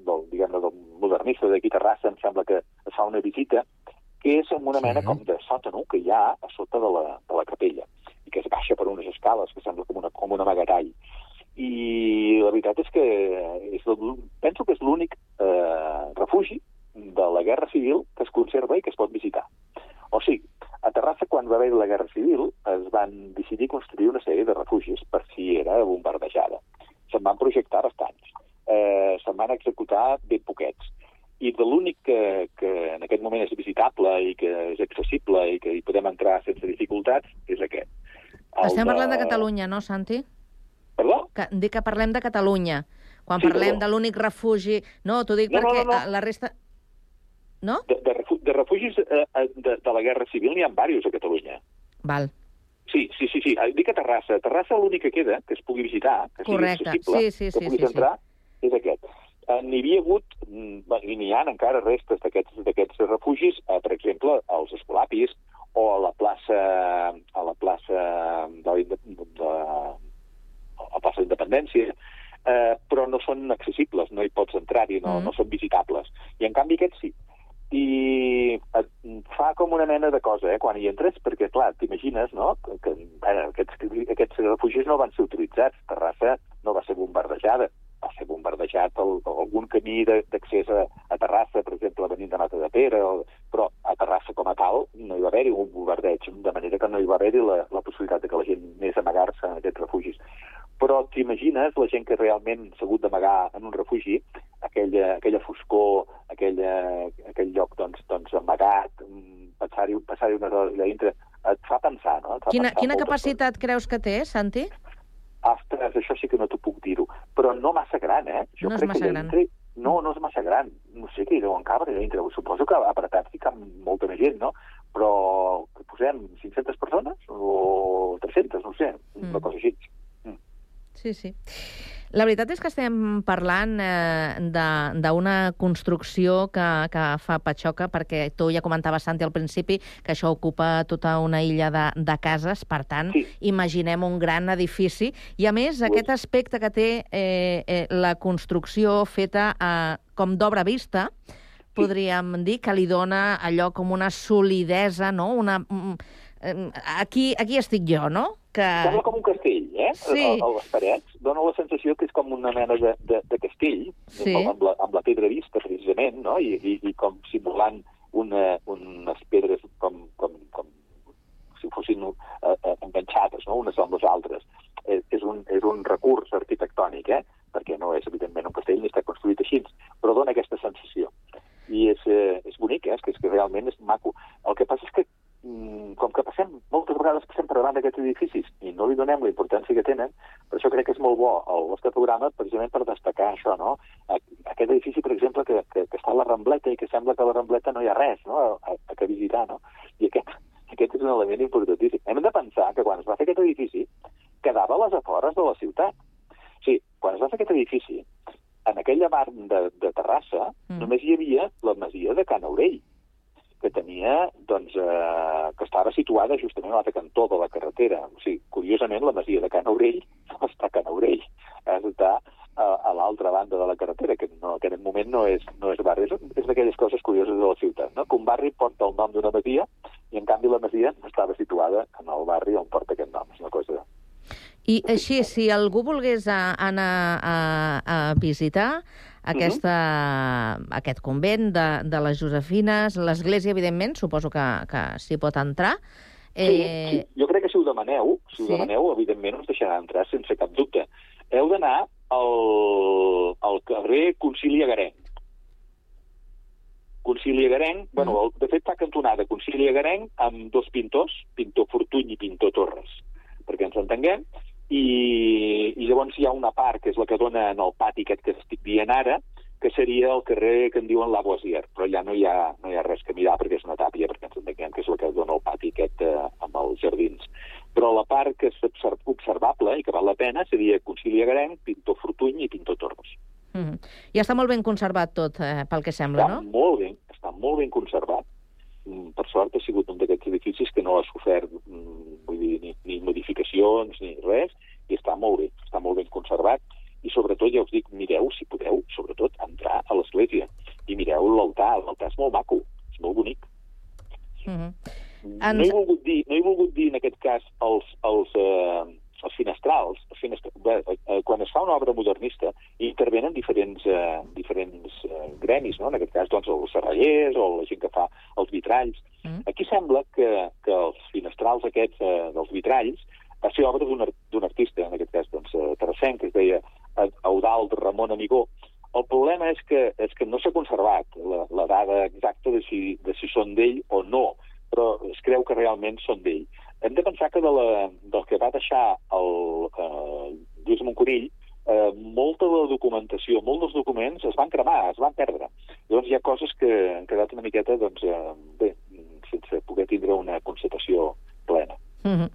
del, diguem del modernista d'aquí a Terrassa em sembla que es fa una visita que és en una mena com de sòtano que hi ha a sota de la, de la capella i que es baixa per unes escales que sembla com una, com una magatall. I la veritat és que és el, penso que és l'únic eh, refugi de la Guerra Civil que es conserva i que es pot visitar. O sigui, a Terrassa, quan va haver la Guerra Civil, es van decidir construir una sèrie de refugis per si era bombardejada. Se'n van projectar bastants. Eh, se'n van executar ben poquets. I de l'únic que, que en aquest moment és visitable i que és accessible i que hi podem entrar sense dificultats és aquest. El Estem parlant de Catalunya, no, Santi? Perdó? Que, dic que parlem de Catalunya. Quan Sí, parlem perdó. de l'únic refugi... No, t'ho dic No, no, perquè no, no. eh, la resta... No? De, de, refu de refugis eh, eh, de, de la Guerra Civil n'hi ha diversos a Catalunya. Val. Sí, sí, sí, sí. Eh, Dic a Terrassa. Terrassa l'únic que queda, que es pugui visitar, que Correcte. sigui accessible, Sí, sí, que sí, puguis sí, sí. entrar, és aquest. Eh, N'hi havia hagut, mm, i n'hi ha encara restes d'aquests refugis, eh, per exemple, als Escolapis o a la plaça a la plaça de, la Inde- de, a la plaça d'Independència, eh, però no són accessibles, no hi pots entrar-hi, no, Mm. no són visitables. I en canvi aquests sí. I et fa com una mena de cosa, eh, quan hi entres, perquè, clar, t'imagines, no?, que, que eh, aquests, aquests refugis no van ser utilitzats. Terrassa no va ser bombardejada. Va ser bombardejat el, algun camí d'accés a, a Terrassa, per exemple, venint de Mata de Pere, o, però a Terrassa com a tal no hi va haver-hi un bombardeig, de manera que no hi va haver-hi la, la possibilitat de que la gent anés a amagar-se en aquests refugis. Però t'imagines la gent que realment s'ha hagut d'amagar en un refugi, aquella, aquella foscor, aquella, aquell lloc doncs, doncs amagat, passar-hi passar unes hores allà dintre, et fa pensar, no? Et fa Quina, pensar quina capacitat creus que té, Santi? Ostres, això sí que no t'ho puc dir-ho. Però no massa gran, eh? No és crec massa que gran. Dintre... No, no és massa gran. No sé què hi deuen cabre dintre. Suposo que apretats hi cap molta més gent, no? Però que posem 500 persones o 300, no sé, Mm. una cosa així. Sí, sí. La veritat és que estem parlant eh, d'una construcció que, que fa patxoca, perquè tu ja comentaves, Santi, al principi, que això ocupa tota una illa de, de cases, per tant, sí. imaginem un gran edifici, i a més, aquest aspecte que té eh, eh, la construcció feta eh, com d'obra vista, podríem dir que li dona allò com una solidesa, no? Una, mm, eh, aquí, aquí estic jo, no? Que... Sembla com un castell, eh? Sí. A, a les parets. Dóna la sensació que és com una mena de, de, de castell, Sí. amb, la, amb la pedra vista, precisament, no? I, i, i com simulant una, unes pedres com, com, com si fossin eh, eh, enganxades, no? unes amb les altres. És, és, un, és un recurs arquitectònic, eh? perquè no és, evidentment, un castell ni està construït així, però dona aquesta sensació. I és, eh, és bonic, eh? és, que, és que realment és maco. El que passa és que, com que passem, moltes vegades passem per davant d'aquests edificis i no li donem la importància que tenen, per això crec que és molt bo el vostre programa, precisament per destacar això, no? Aquest edifici, per exemple, que, que, que està a la Rambleta i que sembla que a la Rambleta no hi ha res, no?, a, a, a que visitar, no? I aquest, Aquest és un element importantíssim. Hem de pensar que quan es va fer aquest edifici quedava a les afores de la ciutat. O sigui, quan es va fer aquest edifici, en aquella part de, de Terrassa mm. només hi havia la masia de Can Aurell, que tenia, doncs, eh, que estava situada justament a l'altre cantó de la carretera. O sigui, curiosament, la masia de Can Aurell no està a Can Aurell, està a, a l'altra banda de la carretera, que, no, que en aquest moment no és, no és barri. És, és d'aquelles coses curioses de la ciutat, no? que un barri porta el nom d'una masia i, en canvi, la masia estava situada en el barri on porta aquest nom. És una cosa i així, si algú volgués anar a, a visitar aquesta, uh -huh. aquest convent de, de les Josefines, l'església, evidentment, suposo que, que s'hi pot entrar. Eh... Sí, sí, jo crec que si ho demaneu, si sí. ho demaneu, evidentment us deixarà entrar sense cap dubte. Heu d'anar al, al carrer Concili Agarenc. Concili Agarenc, mm. bueno, el, de fet fa cantonada Concili Agarenc amb dos pintors, pintor Fortuny i pintor Torres, perquè ens entenguem, i, i llavors hi ha una part, que és la que dona en el pati aquest que estic dient ara, que seria el carrer que en diuen La Boisier, però ja no hi, ha, no hi ha res que mirar perquè és una tàpia, perquè ens entenguem que és la que dona el pati aquest eh, amb els jardins. Però la part que és observable i que val la pena seria Concili Agarenc, Pintor Fortuny i Pintor Torres. Mm -hmm. I està molt ben conservat tot, eh, pel que sembla, està no? Molt ben, està molt ben conservat. Mm, per sort ha sigut un d'aquests edificis que no ha sofert mm, vull dir, ni modificacions ni res, i està molt bé, està molt ben conservat, i sobretot, ja us dic, mireu, si podeu, sobretot, entrar a l'església, i mireu l'altar, l'altar és molt maco, és molt bonic. Mm -hmm. No, he volgut dir, no he volgut dir, en aquest cas, els, els, eh, els finestrals, els finestra... Bé, eh, quan es fa una obra modernista, intervenen diferents, eh, diferents eh, gremis, no? en aquest cas doncs, els serrallers o la gent que fa els vitralls. Mm. Aquí sembla que, que els finestrals aquests eh, dels vitralls va ser obra d'un artista, en aquest cas doncs, eh, terrassenc, que es deia Eudald Ramon Amigó. El problema és que, és que no s'ha conservat la, la dada exacta de si, de si són d'ell o no, però es creu que realment són d'ell. Hem de pensar que de la, del que va deixar el eh, Lluís Monconill, eh, molta de la documentació, molts dels documents es van cremar, es van perdre. Llavors hi ha coses que han quedat una miqueta, doncs, eh, bé, sense poder tindre una constatació plena. Mm -hmm.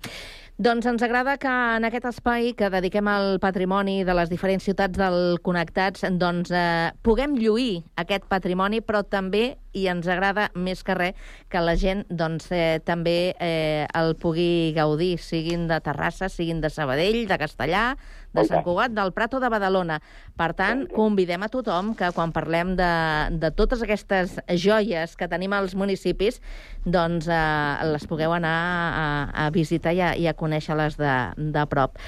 Doncs ens agrada que en aquest espai que dediquem al patrimoni de les diferents ciutats del Connectats doncs, eh, puguem lluir aquest patrimoni, però també, i ens agrada més que res, que la gent doncs, eh, també eh, el pugui gaudir, siguin de Terrassa, siguin de Sabadell, de Castellà, de Sant Cugat, del Prat o de Badalona. Per tant, convidem a tothom que quan parlem de, de totes aquestes joies que tenim als municipis, doncs eh, les pugueu anar a, a visitar i a, i a conèixer-les de, de prop.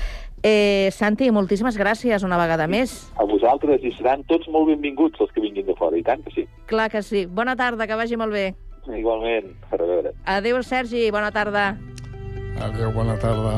Eh, Santi, moltíssimes gràcies una vegada més. A vosaltres, i seran tots molt benvinguts els que vinguin de fora, i tant que sí. Clar que sí. Bona tarda, que vagi molt bé. Igualment, a veure. Adéu, Sergi, bona tarda. Adéu, bona tarda.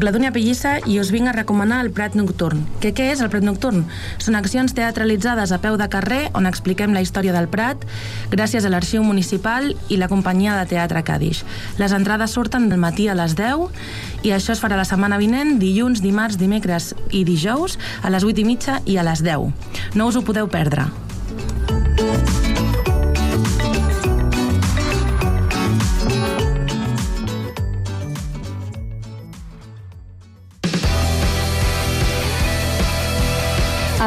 Soc la Dúnia Pellissa i us vinc a recomanar el Prat Nocturn. Que què és el Prat Nocturn? Són accions teatralitzades a peu de carrer on expliquem la història del Prat gràcies a l'Arxiu Municipal i la companyia de teatre Cadix. Les entrades surten del matí a les 10 i això es farà la setmana vinent, dilluns, dimarts, dimecres i dijous a les 8 i mitja i a les 10. No us ho podeu perdre.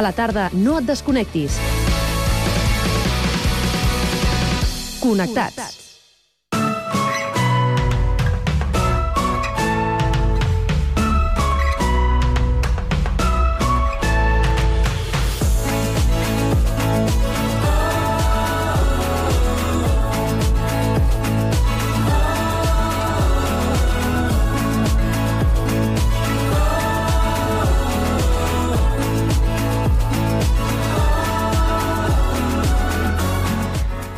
La tarda, no et desconnectis. Connectats.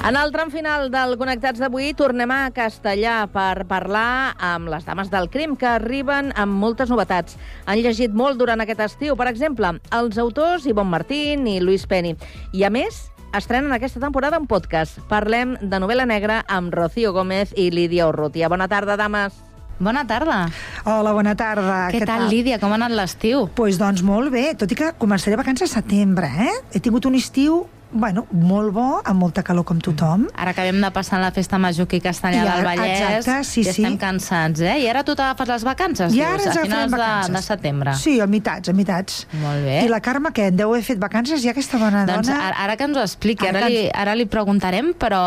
En el tram final del Connectats d'avui tornem a Castellà per parlar amb les dames del crim que arriben amb moltes novetats. Han llegit molt durant aquest estiu, per exemple, els autors Ivonne Martín i Luis Penny. I a més, estrenen aquesta temporada un podcast. Parlem de novel·la negra amb Rocío Gómez i Lídia Urrutia. Bona tarda, dames. Bona tarda. Hola, bona tarda. Què, Què tal, tal, Lídia? Com ha anat l'estiu? Pues doncs molt bé, tot i que començaré vacances a setembre, eh? He tingut un estiu bueno, molt bo, amb molta calor com tothom. Ara acabem de passar la festa major aquí a Castellà I ara, del Vallès exacte, sí, i sí. estem cansats, eh? I ara tu t'agafes les vacances, I dius, ara ens a finals de, de setembre. Sí, a mitats, a mitats. Molt bé. I la Carme, què? Deu haver fet vacances ja aquesta bona Doncs dona? ara, ara que ens ho expliqui, Ara ara, li, ara li preguntarem, però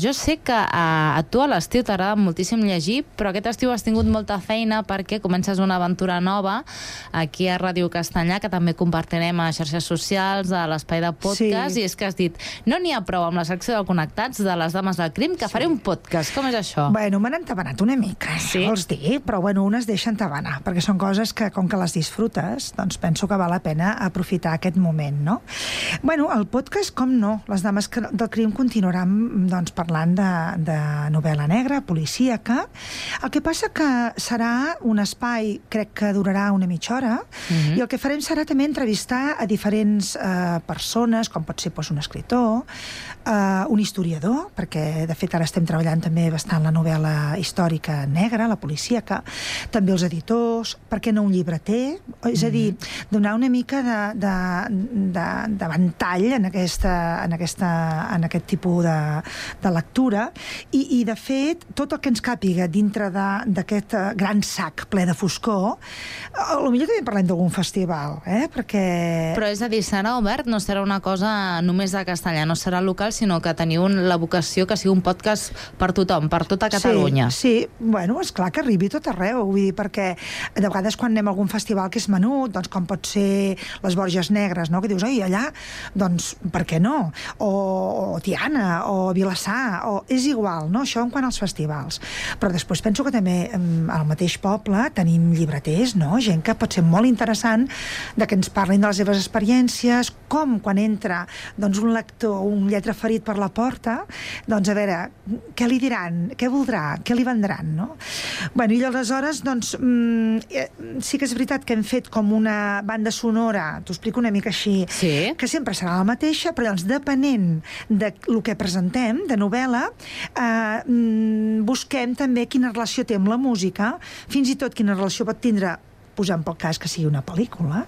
jo sé que a, a tu a l'estiu t'agrada moltíssim llegir, però aquest estiu has tingut molta feina perquè comences una aventura nova aquí a Ràdio Castellà, que també compartirem a xarxes socials, a l'espai de podcast, Sí. i és que has dit, no n'hi ha prou amb la secció de Connectats de les Dames del Crim, que faré un podcast. Com és això? Bueno, m'han entabanat una mica, sí? vols dir? Però bueno, un es deixa entabanar, perquè són coses que, com que les disfrutes, doncs penso que val la pena aprofitar aquest moment, no? Bueno, el podcast, com no? Les dames que- del crim continuaran doncs, parlant de, de novel·la negra, policíaca. El que passa que serà un espai, crec que durarà una mitja hora, Mhm. i el que farem serà també entrevistar a diferents eh, persones, com pot ser doncs, un escritor, eh, un historiador, perquè de fet ara estem treballant també bastant la novel·la històrica negra, la policíaca, també els editors, per què no un llibreter? És a dir, donar una mica de, de, de, de ventall en, aquesta, en, aquesta, en aquest tipus de, de lectura i, i de fet tot el que ens càpiga dintre d'aquest eh, gran sac ple de foscor, lo millor també parlem d'algun festival, eh? perquè... Però és a dir, serà obert, no serà una cosa només de castellà, no serà local, sinó que teniu un, la vocació que sigui un podcast per tothom, per tota Catalunya. Sí, sí. bueno, és clar que arribi tot arreu, vull dir, perquè de vegades quan anem a algun festival que és menut, doncs com pot ser les Borges Negres, no? que dius, oi, allà, doncs per què no? O, o Tiana, o Vilassar, o... és igual, no? Això en quant als festivals. Però després penso que també al mateix poble tenim llibreters, no? Gent que pot ser molt interessant de que ens parlin de les seves experiències, com quan entra doncs, un lector, un lletre ferit per la porta, doncs a veure, què li diran, què voldrà, què li vendran, no? Bueno, i aleshores, doncs, mm, eh, sí que és veritat que hem fet com una banda sonora, t'ho explico una mica així, sí. que sempre serà la mateixa, però llavors, depenent de lo que presentem, de novel·la, eh, mm, busquem també quina relació té amb la música, fins i tot quina relació pot tindre posant pel cas que sigui una pel·lícula.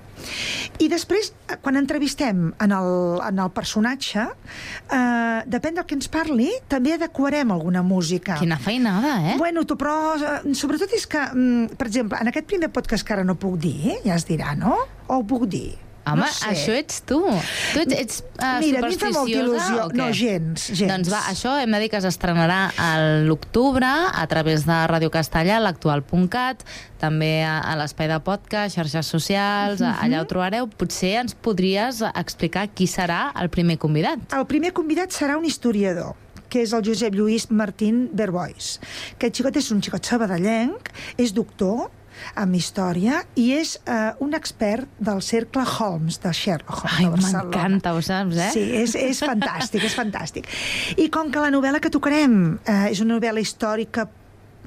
I després, eh, quan entrevistem en el, en el personatge, eh, depèn del que ens parli, també adequarem alguna música. Quina feinada, eh? Bueno, tu, però eh, sobretot és que, mm, per exemple, en aquest primer podcast que ara no puc dir, ja es dirà, no? O ho puc dir? Home, no sé. això ets tu. Tu ets, ets uh, Mira, a mi fa molta il·lusió. No, gens, gens. Doncs va, això hem de dir que s'estrenarà a l'octubre a través de Ràdio Castellà, l'actual.cat, també a, a l'espai de podcast, xarxes socials, uh Mhm. -huh. allà ho trobareu. Potser ens podries explicar qui serà el primer convidat. El primer convidat serà un historiador que és el Josep Lluís Martín Berbois. Aquest xicot és un xicot sabadellenc, és doctor en història i és eh, un expert del cercle Holmes, de Sherlock Holmes Ai, de Barcelona. m'encanta, ho saps, eh? Sí, és, és fantàstic, és fantàstic. I com que la novel·la que tocarem eh, és una novel·la històrica,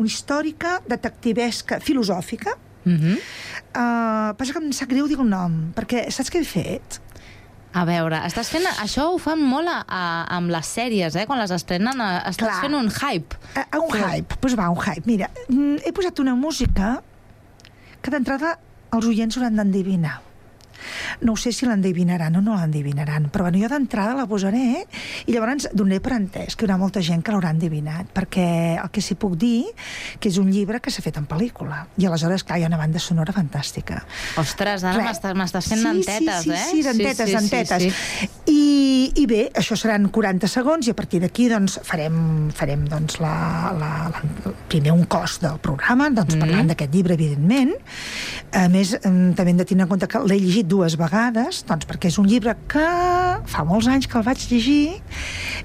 històrica, detectivesca, filosòfica, Uh -huh. eh, passa que em sap greu dir el nom, perquè saps què he fet? A veure, estàs fent... Això ho fan molt a, a, amb les sèries, eh? Quan les estrenen, eh, estàs Clar. fent un hype. A, a un hype, doncs va, un hype. Mira, mm, he posat una música que d'entrada els oients hauran d'endevinar. No ho sé si l'endevinaran o no l'endevinaran, però bueno, jo d'entrada la posaré i llavors donaré per entès que hi haurà molta gent que l'haurà endevinat, perquè el que sí puc dir que és un llibre que s'ha fet en pel·lícula. I aleshores, clar, hi ha una banda sonora fantàstica. Ostres, ara m'estàs fent sí, dentetes, sí, sí, eh? Sí, dentetes, sí, sí, dentetes. Sí, I, I bé, això seran 40 segons i a partir d'aquí doncs, farem, farem doncs, la, la, la, primer un cos del programa, doncs, mm. parlant d'aquest llibre, evidentment. A més, em, també hem de tenir en compte que l'he llegit dues vegades, doncs, perquè és un llibre que fa molts anys que el vaig llegir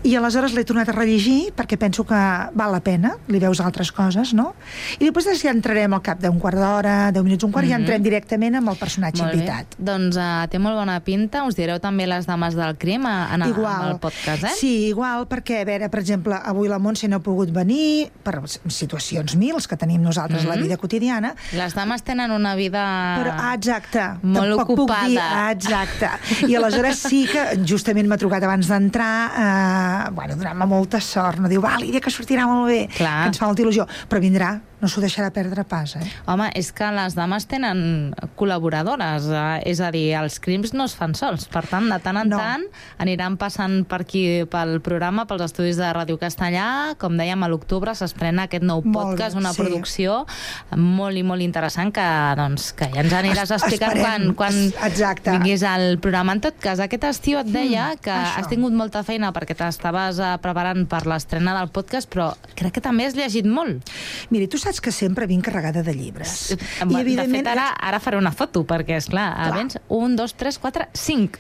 I aleshores l'he tornat a rellegir perquè penso que val la pena, li veus altres coses, no? I després ja entrarem al cap d'un quart d'hora, deu minuts, un quart, mm -hmm. i ja entrem directament amb el personatge Molt bé. invitat. Doncs uh, té molt bona pinta. Us direu també les dames del crim a, en, Igual. en el podcast, eh? Sí, igual, perquè, a veure, per exemple, avui la Montse no ha pogut venir per situacions mils que tenim nosaltres mm -hmm. la Mhm. vida quotidiana, Les dames tenen una vida... Però, ah, exacte. Molt ocupada. Ah, exacte. I aleshores sí que justament m'ha trucat abans d'entrar, eh, bueno, donant-me molta sort, no? Diu, va, Lídia, que sortirà molt bé, Clar. que ens fa molta il·lusió, però vindrà, no s'ho deixarà perdre pas, eh? Home, és que les dames tenen col·laboradores, eh? és a dir, els crims no es fan sols. Per tant, de tant en no. tant aniran passant per aquí pel programa, pels estudis de Ràdio Castellà. Com dèiem, a l'octubre s'esprena aquest nou podcast, una sí. producció molt i molt interessant que, doncs, que ja ens aniràs explicant esperem. quan, quan exacte. vinguis al programa. En tot cas, aquest estiu et deia que això. has tingut molta feina perquè t'estaves eh, preparant per l'estrena del podcast, però crec que també has llegit molt. Mira, tu saps que sempre vinc carregada de llibres. I, de fet, ara, ara faré una foto, perquè, és clar, Clar. vens un, dos, tres, quatre, cinc.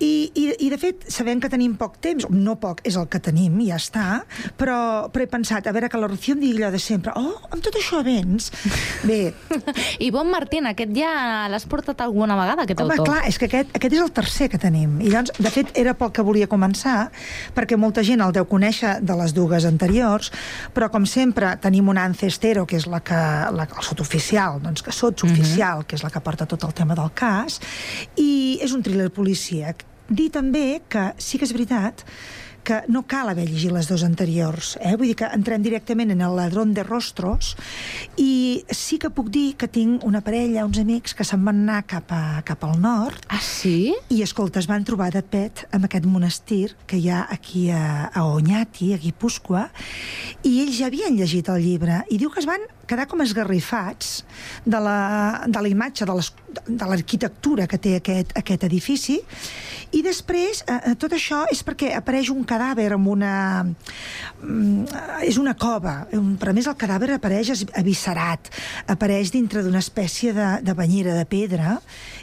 I, i, I, de fet, sabem que tenim poc temps, no poc, és el que tenim, ja està, però, però he pensat, a veure, que la Rocío em digui allò de sempre, oh, amb tot això vens? Bé... I bon Martín, aquest ja l'has portat alguna vegada, aquest Home, autor? clar, és que aquest, aquest és el tercer que tenim. I llavors, de fet, era pel que volia començar, perquè molta gent el deu conèixer de les dues anteriors, però com sempre tenim una ancestero, que és la que, la, el sotoficial, doncs que sotsoficial, que és la que porta tot el tema del cas, i és un thriller policíac. Dir també que sí que és veritat que no cal haver llegit les dues anteriors. Eh? Vull dir que entrem directament en el ladrón de rostros i sí que puc dir que tinc una parella, uns amics, que se'n van anar cap, a, cap al nord. Ah, sí? I, escolta, es van trobar de pet amb aquest monestir que hi ha aquí a, a Oñati, a Guipúscoa, i ells ja havien llegit el llibre. I diu que es van quedar com esgarrifats de la, de la imatge, de l'arquitectura que té aquest, aquest edifici, i després, eh, tot això és perquè apareix un cadàver amb una... mm, És una cova, però més el cadàver apareix eviscerat, apareix dintre d'una espècie de, de banyera de pedra.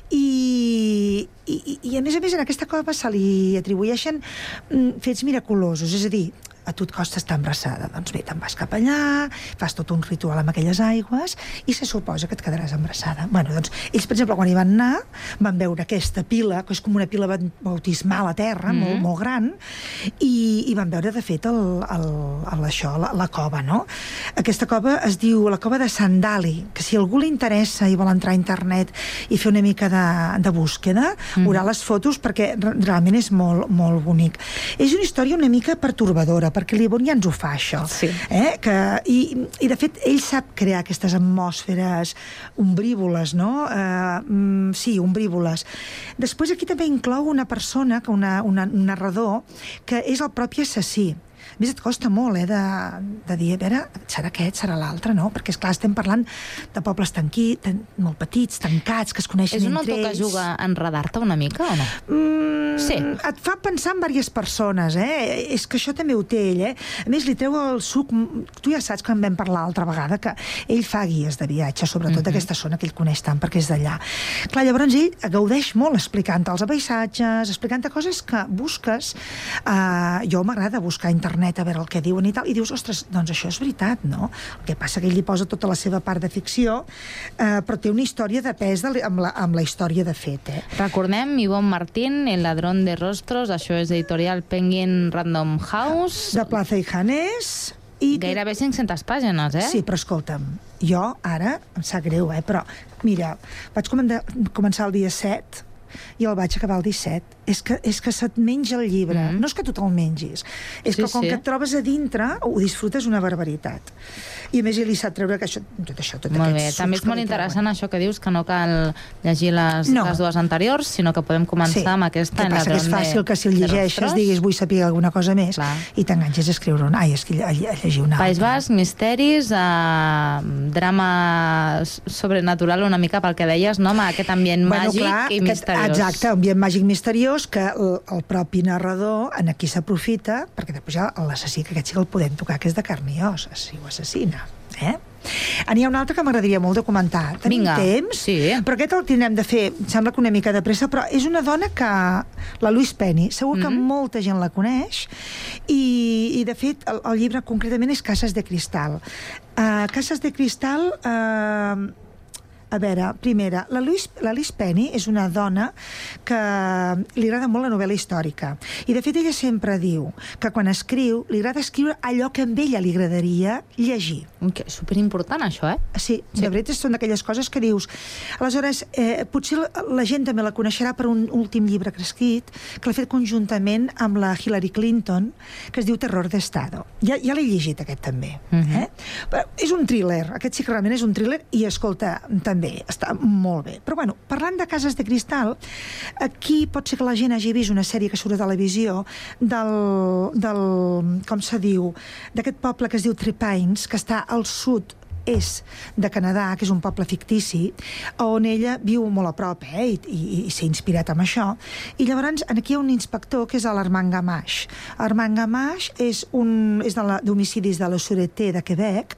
I, i, i a més a més en aquesta cova se li atribueixen mm, fets miraculosos, és a dir, a tu et costa estar embarassada. Doncs bé, te'n vas cap allà, fas tot un ritual amb aquelles aigües i se suposa que et quedaràs embarassada. Bueno, doncs, ells, per exemple, quan hi van anar, van veure aquesta pila, que és com una pila baut- bautismal a terra, mm. molt, molt gran, i, i van veure, de fet, el, el, el, això, la, la cova, no? Aquesta cova es diu la cova de Sandali, que si algú li interessa i vol entrar a internet i fer una mica de, de búsqueda, mm. veurà les fotos perquè re- realment és molt, molt bonic. És una història una mica pertorbadora, perquè l'Ivon ja ens ho fa, això. Sí. Eh? Que, i, I, de fet, ell sap crear aquestes atmosferes ombrívoles, no? Uh, mm, sí, ombrívoles. Després aquí també inclou una persona, que una, una, un narrador, que és el propi assassí. A més, et costa molt, eh, de, de dir, a veure, serà aquest, serà l'altre, no? Perquè, és clar estem parlant de pobles tanqui, tan, molt petits, tancats, que es coneixen És un entre autor que ells. juga a enredar-te una mica o no? Mm, Sí. Et fa pensar en diverses persones, eh? És que això també ho té ell, eh? A més, li treu el suc... Tu ja saps que en vam parlar l'altra vegada, que ell fa guies de viatge, sobretot Mhm. aquesta zona que ell coneix tant, perquè és d'allà. Clar, llavors ell gaudeix molt explicant-te els paisatges, explicant-te coses que busques. Uh, jo m'agrada buscar a internet a veure el que diuen i tal, i dius, ostres, doncs això és veritat, no? El que passa que ell li posa tota la seva part de ficció, uh, però té una història de pes de, amb, la, amb la història de fet, eh? Recordem, Ivonne Martín, El ladrón de rostros, això és editorial Penguin Random House. De Plaza i Janés. I Gairebé 500 pàgines, eh? Sí, però escolta'm, jo ara, em sap greu, eh, però mira, vaig començar el dia 7 i el vaig acabar el 17. És que, és que se't menja el llibre. Mm. No és que tu te'l mengis. És Sí, que com sí. que et trobes a dintre, ho disfrutes una barbaritat. I a més, li sap treure que això, tot això, tot Molt bé, també és que molt interessant això que dius, que no cal llegir les, No. les dues anteriors, sinó que podem començar Sí. amb aquesta. Què El passa? Que és fàcil de- que si el llegeixes diguis vull saber alguna cosa més Clar. i t'enganxes a escriure una. Ai, és que a, a llegir una País altra. Basc, misteris, eh, drama sobrenatural una mica pel que deies, no? Amb aquest ambient màgic i misteriós. Aquest, exacte, ambient màgic misteriós que el, el propi narrador en aquí s'aprofita, perquè després ja l'assassí, que aquest sí que el podem tocar, que és de carn i os, si ho assassina. Eh? N'hi ha un altre que m'agradaria molt de comentar. Tenim Vinga, temps, sí. però aquest el tindrem de fer, em sembla que una mica de pressa, però és una dona que, la Louise Penny, segur que Mhm. molta gent la coneix, i, i de fet el, el llibre concretament és Cases de Cristal. Uh, Cases de Cristal... Uh, a veure, primera, la Louise, la Liz Penny és una dona que li agrada molt la novel·la històrica. I, de fet, ella sempre diu que quan escriu, li agrada escriure allò que a ella li agradaria llegir. Que superimportant, això, eh? Sí, sí. de veritat són d'aquelles coses que dius... Aleshores, eh, potser la, la gent també la coneixerà per un últim llibre que ha escrit, que l'ha fet conjuntament amb la Hillary Clinton, que es diu Terror d'Estado. Ja, ja l'he llegit, aquest també. Uh -huh. eh? Però és un thriller, aquest sí que realment és un thriller, i escolta, també, està molt bé. Però bueno, parlant de Cases de Cristal, aquí pot ser que la gent hagi vist una sèrie que surt a televisió del, del com se diu, d'aquest poble que es diu Trepines, que està al sud és de Canadà, que és un poble fictici, on ella viu molt a prop, eh, i, i, i s'ha inspirat amb això. I llavors aquí hi ha un inspector que és l'Armand Gamache. Armand Gamache és, un, és de la- de la Sûreté de Quebec,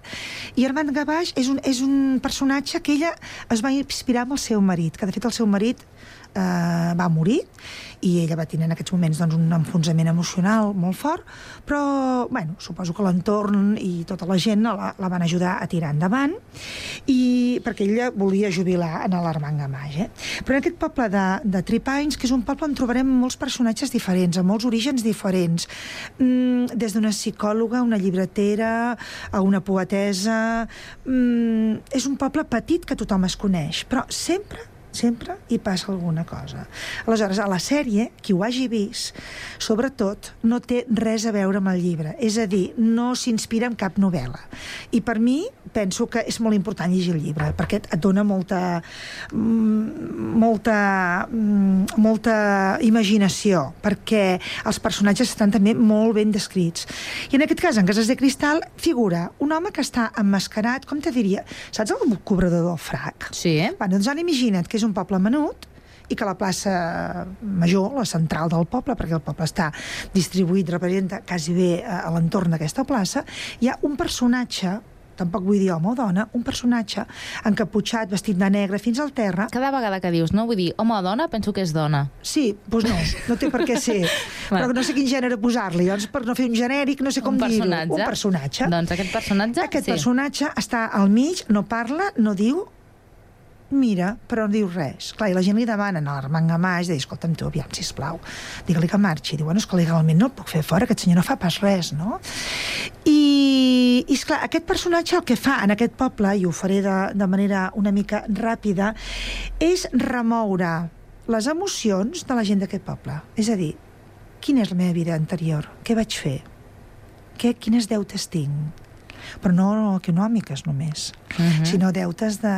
i Armand Gamache és un, és un personatge que ella es va inspirar amb el seu marit, que de fet el seu marit eh, va morir i ella va tenir en aquests moments doncs, un enfonsament emocional molt fort, però bueno, suposo que l'entorn i tota la gent la, la van ajudar a tirar endavant i perquè ella volia jubilar en l'Armand Gamage. Eh? Però en aquest poble de, de Tripines, que és un poble on trobarem molts personatges diferents, amb molts orígens diferents, mm, des d'una psicòloga, una llibretera, a una poetesa... Mm, és un poble petit que tothom es coneix, però sempre sempre hi passa alguna cosa. Aleshores, a la sèrie, qui ho hagi vist, sobretot, no té res a veure amb el llibre. És a dir, no s'inspira en cap novel·la. I per mi, penso que és molt important llegir el llibre, perquè et dona molta, mm, molta, mm, molta imaginació, perquè els personatges estan també molt ben descrits. I en aquest cas, en Cases de Cristal, figura un home que està emmascarat, com te diria, saps el cobrador del frac? Sí. Bueno, doncs ara imagina't que és un poble menut i que la plaça major, la central del poble, perquè el poble està distribuït, representa quasi bé eh, a l'entorn d'aquesta plaça, hi ha un personatge tampoc vull dir home o dona, un personatge encaputxat, vestit de negre, fins al terra. Cada vegada que dius, no vull dir home o dona, penso que és dona. Sí, doncs no, no té per què ser. però no sé quin gènere posar-li, doncs per no fer un genèric, no sé com un dir-ho. Un personatge. Doncs aquest personatge, Aquest sí. personatge està al mig, no parla, no diu, mira, però no diu res. Clar, i la gent li demanen a l'Armand Gamaix, de dir, escolta'm tu, aviam, sisplau, digue-li que marxi. Diu, bueno, és que legalment no el puc fer fora, aquest senyor no fa pas res, no? I, i esclar, aquest personatge el que fa en aquest poble, i ho faré de, de manera una mica ràpida, és remoure les emocions de la gent d'aquest poble. És a dir, quina és la meva vida anterior? Què vaig fer? Què, quines deutes tinc? Però no econòmiques només, uh -huh. sinó deutes de...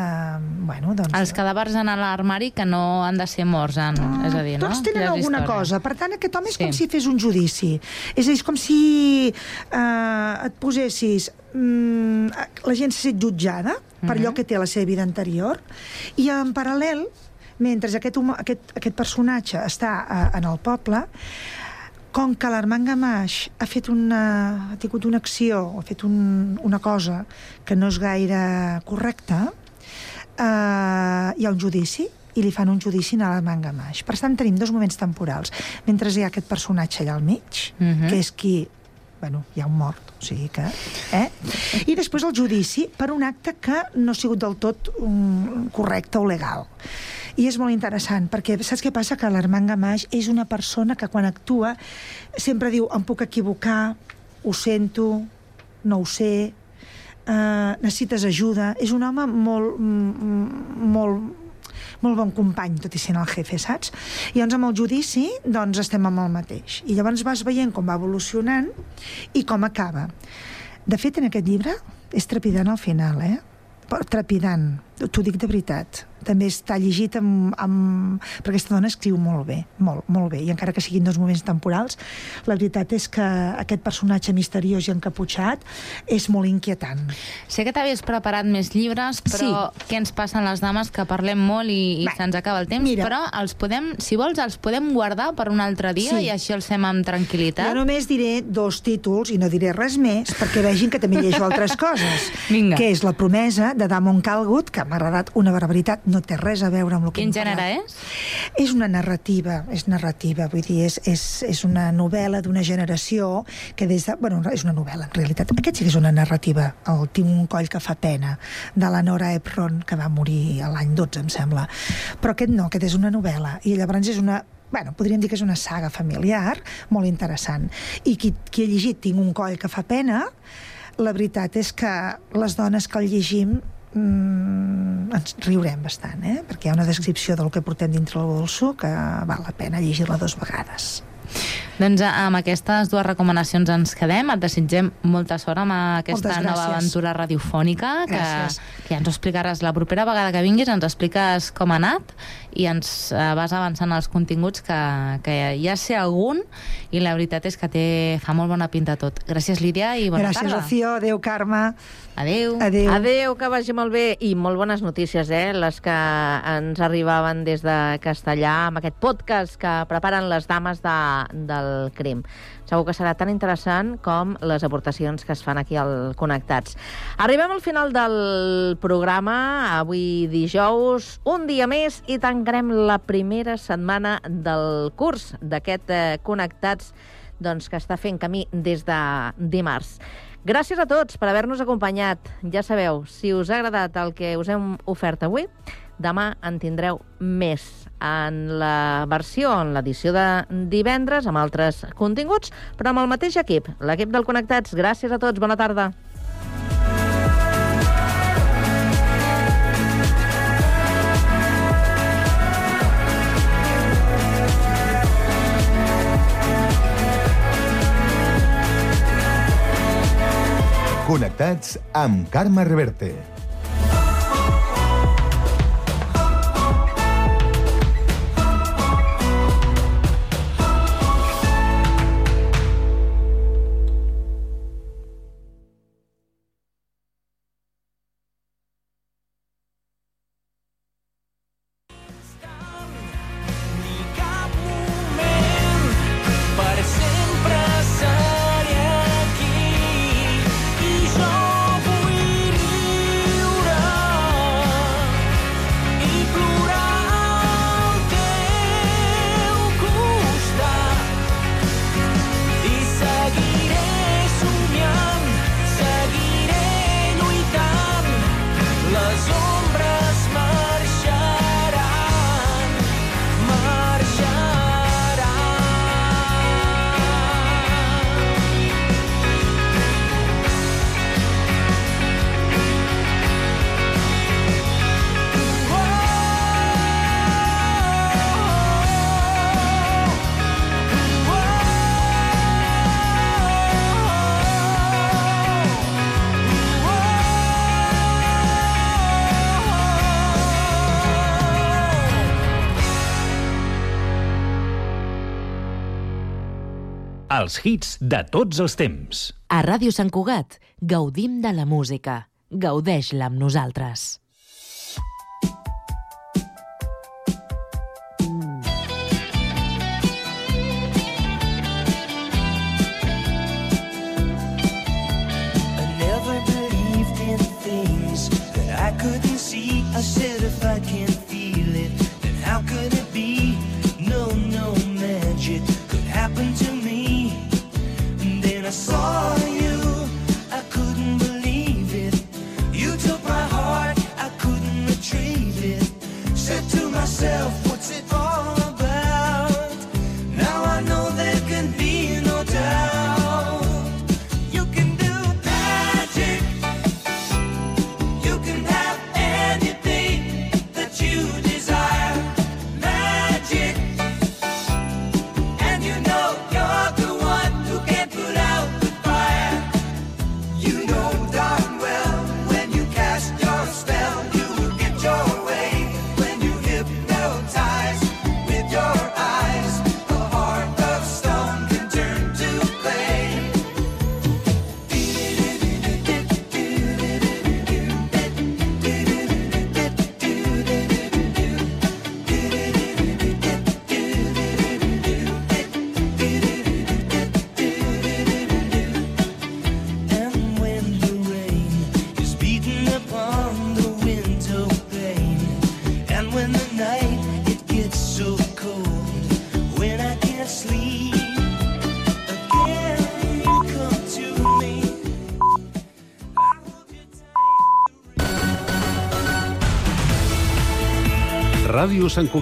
Bueno, doncs, Els cadàvers en l'armari que no han de ser morts, en, és a dir, no? tots tenen Ja alguna història. cosa. Per tant, aquest home és Sí. com si fes un judici. És a dir, és com si eh, et posessis... Mm, la gent s'ha set jutjada per allò Mhm. que té a la seva vida anterior i en paral·lel, mentre aquest, home, aquest, aquest personatge està eh, en el poble, com que l'Armand Gamaix ha fet una, ha tingut una acció, ha fet un, una cosa que no és gaire correcta, eh, hi ha un judici i li fan un judici a l'Armand Gamaix. Per tant, tenim dos moments temporals. Mentre hi ha aquest personatge allà al mig, Mhm. que és qui bueno, hi ha un mort, o sigui que... Eh? I després el judici per un acte que no ha sigut del tot um, correcte o legal. I és molt interessant, perquè saps què passa? Que l'Armand Gamaix és una persona que quan actua sempre diu em puc equivocar, ho sento, no ho sé, eh, necessites ajuda. És un home molt, mm, molt, molt bon company, tot i sent el jefe, saps? I llavors amb el judici, doncs estem amb el mateix. I llavors vas veient com va evolucionant i com acaba. De fet, en aquest llibre és trepidant al final, eh? Trepidant. T'ho dic de veritat també està llegit amb, amb... perquè aquesta dona escriu molt bé, molt, molt bé, i encara que siguin dos moments temporals, la veritat és que aquest personatge misteriós i encaputxat és molt inquietant. Sé que t'havies preparat més llibres, però Sí. què ens passa a les dames que parlem molt i, i se'ns acaba el temps, mira. però els podem, si vols, els podem guardar per un altre dia Sí. i així els fem amb tranquil·litat. Jo només diré dos títols i no diré res més perquè vegin que també llejo altres coses. Vinga. Que és La promesa de Damon Calgut, que m'ha agradat una barbaritat, no té res a veure amb el que Quin gènere és? És una narrativa, és narrativa, vull dir, és, és, és una novel·la d'una generació que des de... Bueno, és una novel·la, en realitat. Aquest sí que és una narrativa, el Tinc un coll que fa pena, de la Nora Ephron, que va morir l'any 12, em sembla. Però aquest no, aquest és una novel·la, i llavors és una bueno, podríem dir que és una saga familiar molt interessant. I qui, qui ha llegit Tinc un coll que fa pena, la veritat és que les dones que el llegim mm, ens riurem bastant, eh? perquè hi ha una descripció del que portem dintre el bolso que val la pena llegir-la dues vegades. Doncs eh, amb aquestes dues recomanacions ens quedem. Et desitgem molta sort amb aquesta nova aventura radiofònica que, Gràcies. que ja ens ho explicaràs la propera vegada que vinguis, ens expliques com ha anat i ens eh, vas avançant els continguts que, que ja sé algun i la veritat és que té, fa molt bona pinta tot. Gràcies, Lídia, i bona Gràcies, tarda. Rocío. Adéu, Carme. Adéu. Adéu. Adéu, que vagi molt bé i molt bones notícies, eh? Les que ens arribaven des de Castellà amb aquest podcast que preparen les dames de, del crim. Segur que serà tan interessant com les aportacions que es fan aquí al Connectats. Arribem al final del programa, avui dijous, un dia més i tancarem la primera setmana del curs d'aquest eh, Connectats doncs, que està fent camí des de dimarts. Gràcies a tots per haver-nos acompanyat. Ja sabeu, si us ha agradat el que us hem ofert avui, demà en tindreu més en la versió, en l'edició de divendres, amb altres continguts, però amb el mateix equip, l'equip del Connectats. Gràcies a tots, bona tarda. Connectats amb Carme Reverte. Els hits de tots els temps. A Ràdio Sant Cugat gaudim de la música. Gaudeix-la amb nosaltres. I never believed in things that I couldn't see. I said if I can't feel it, then how could it be? só Ràdio Sant Cugat.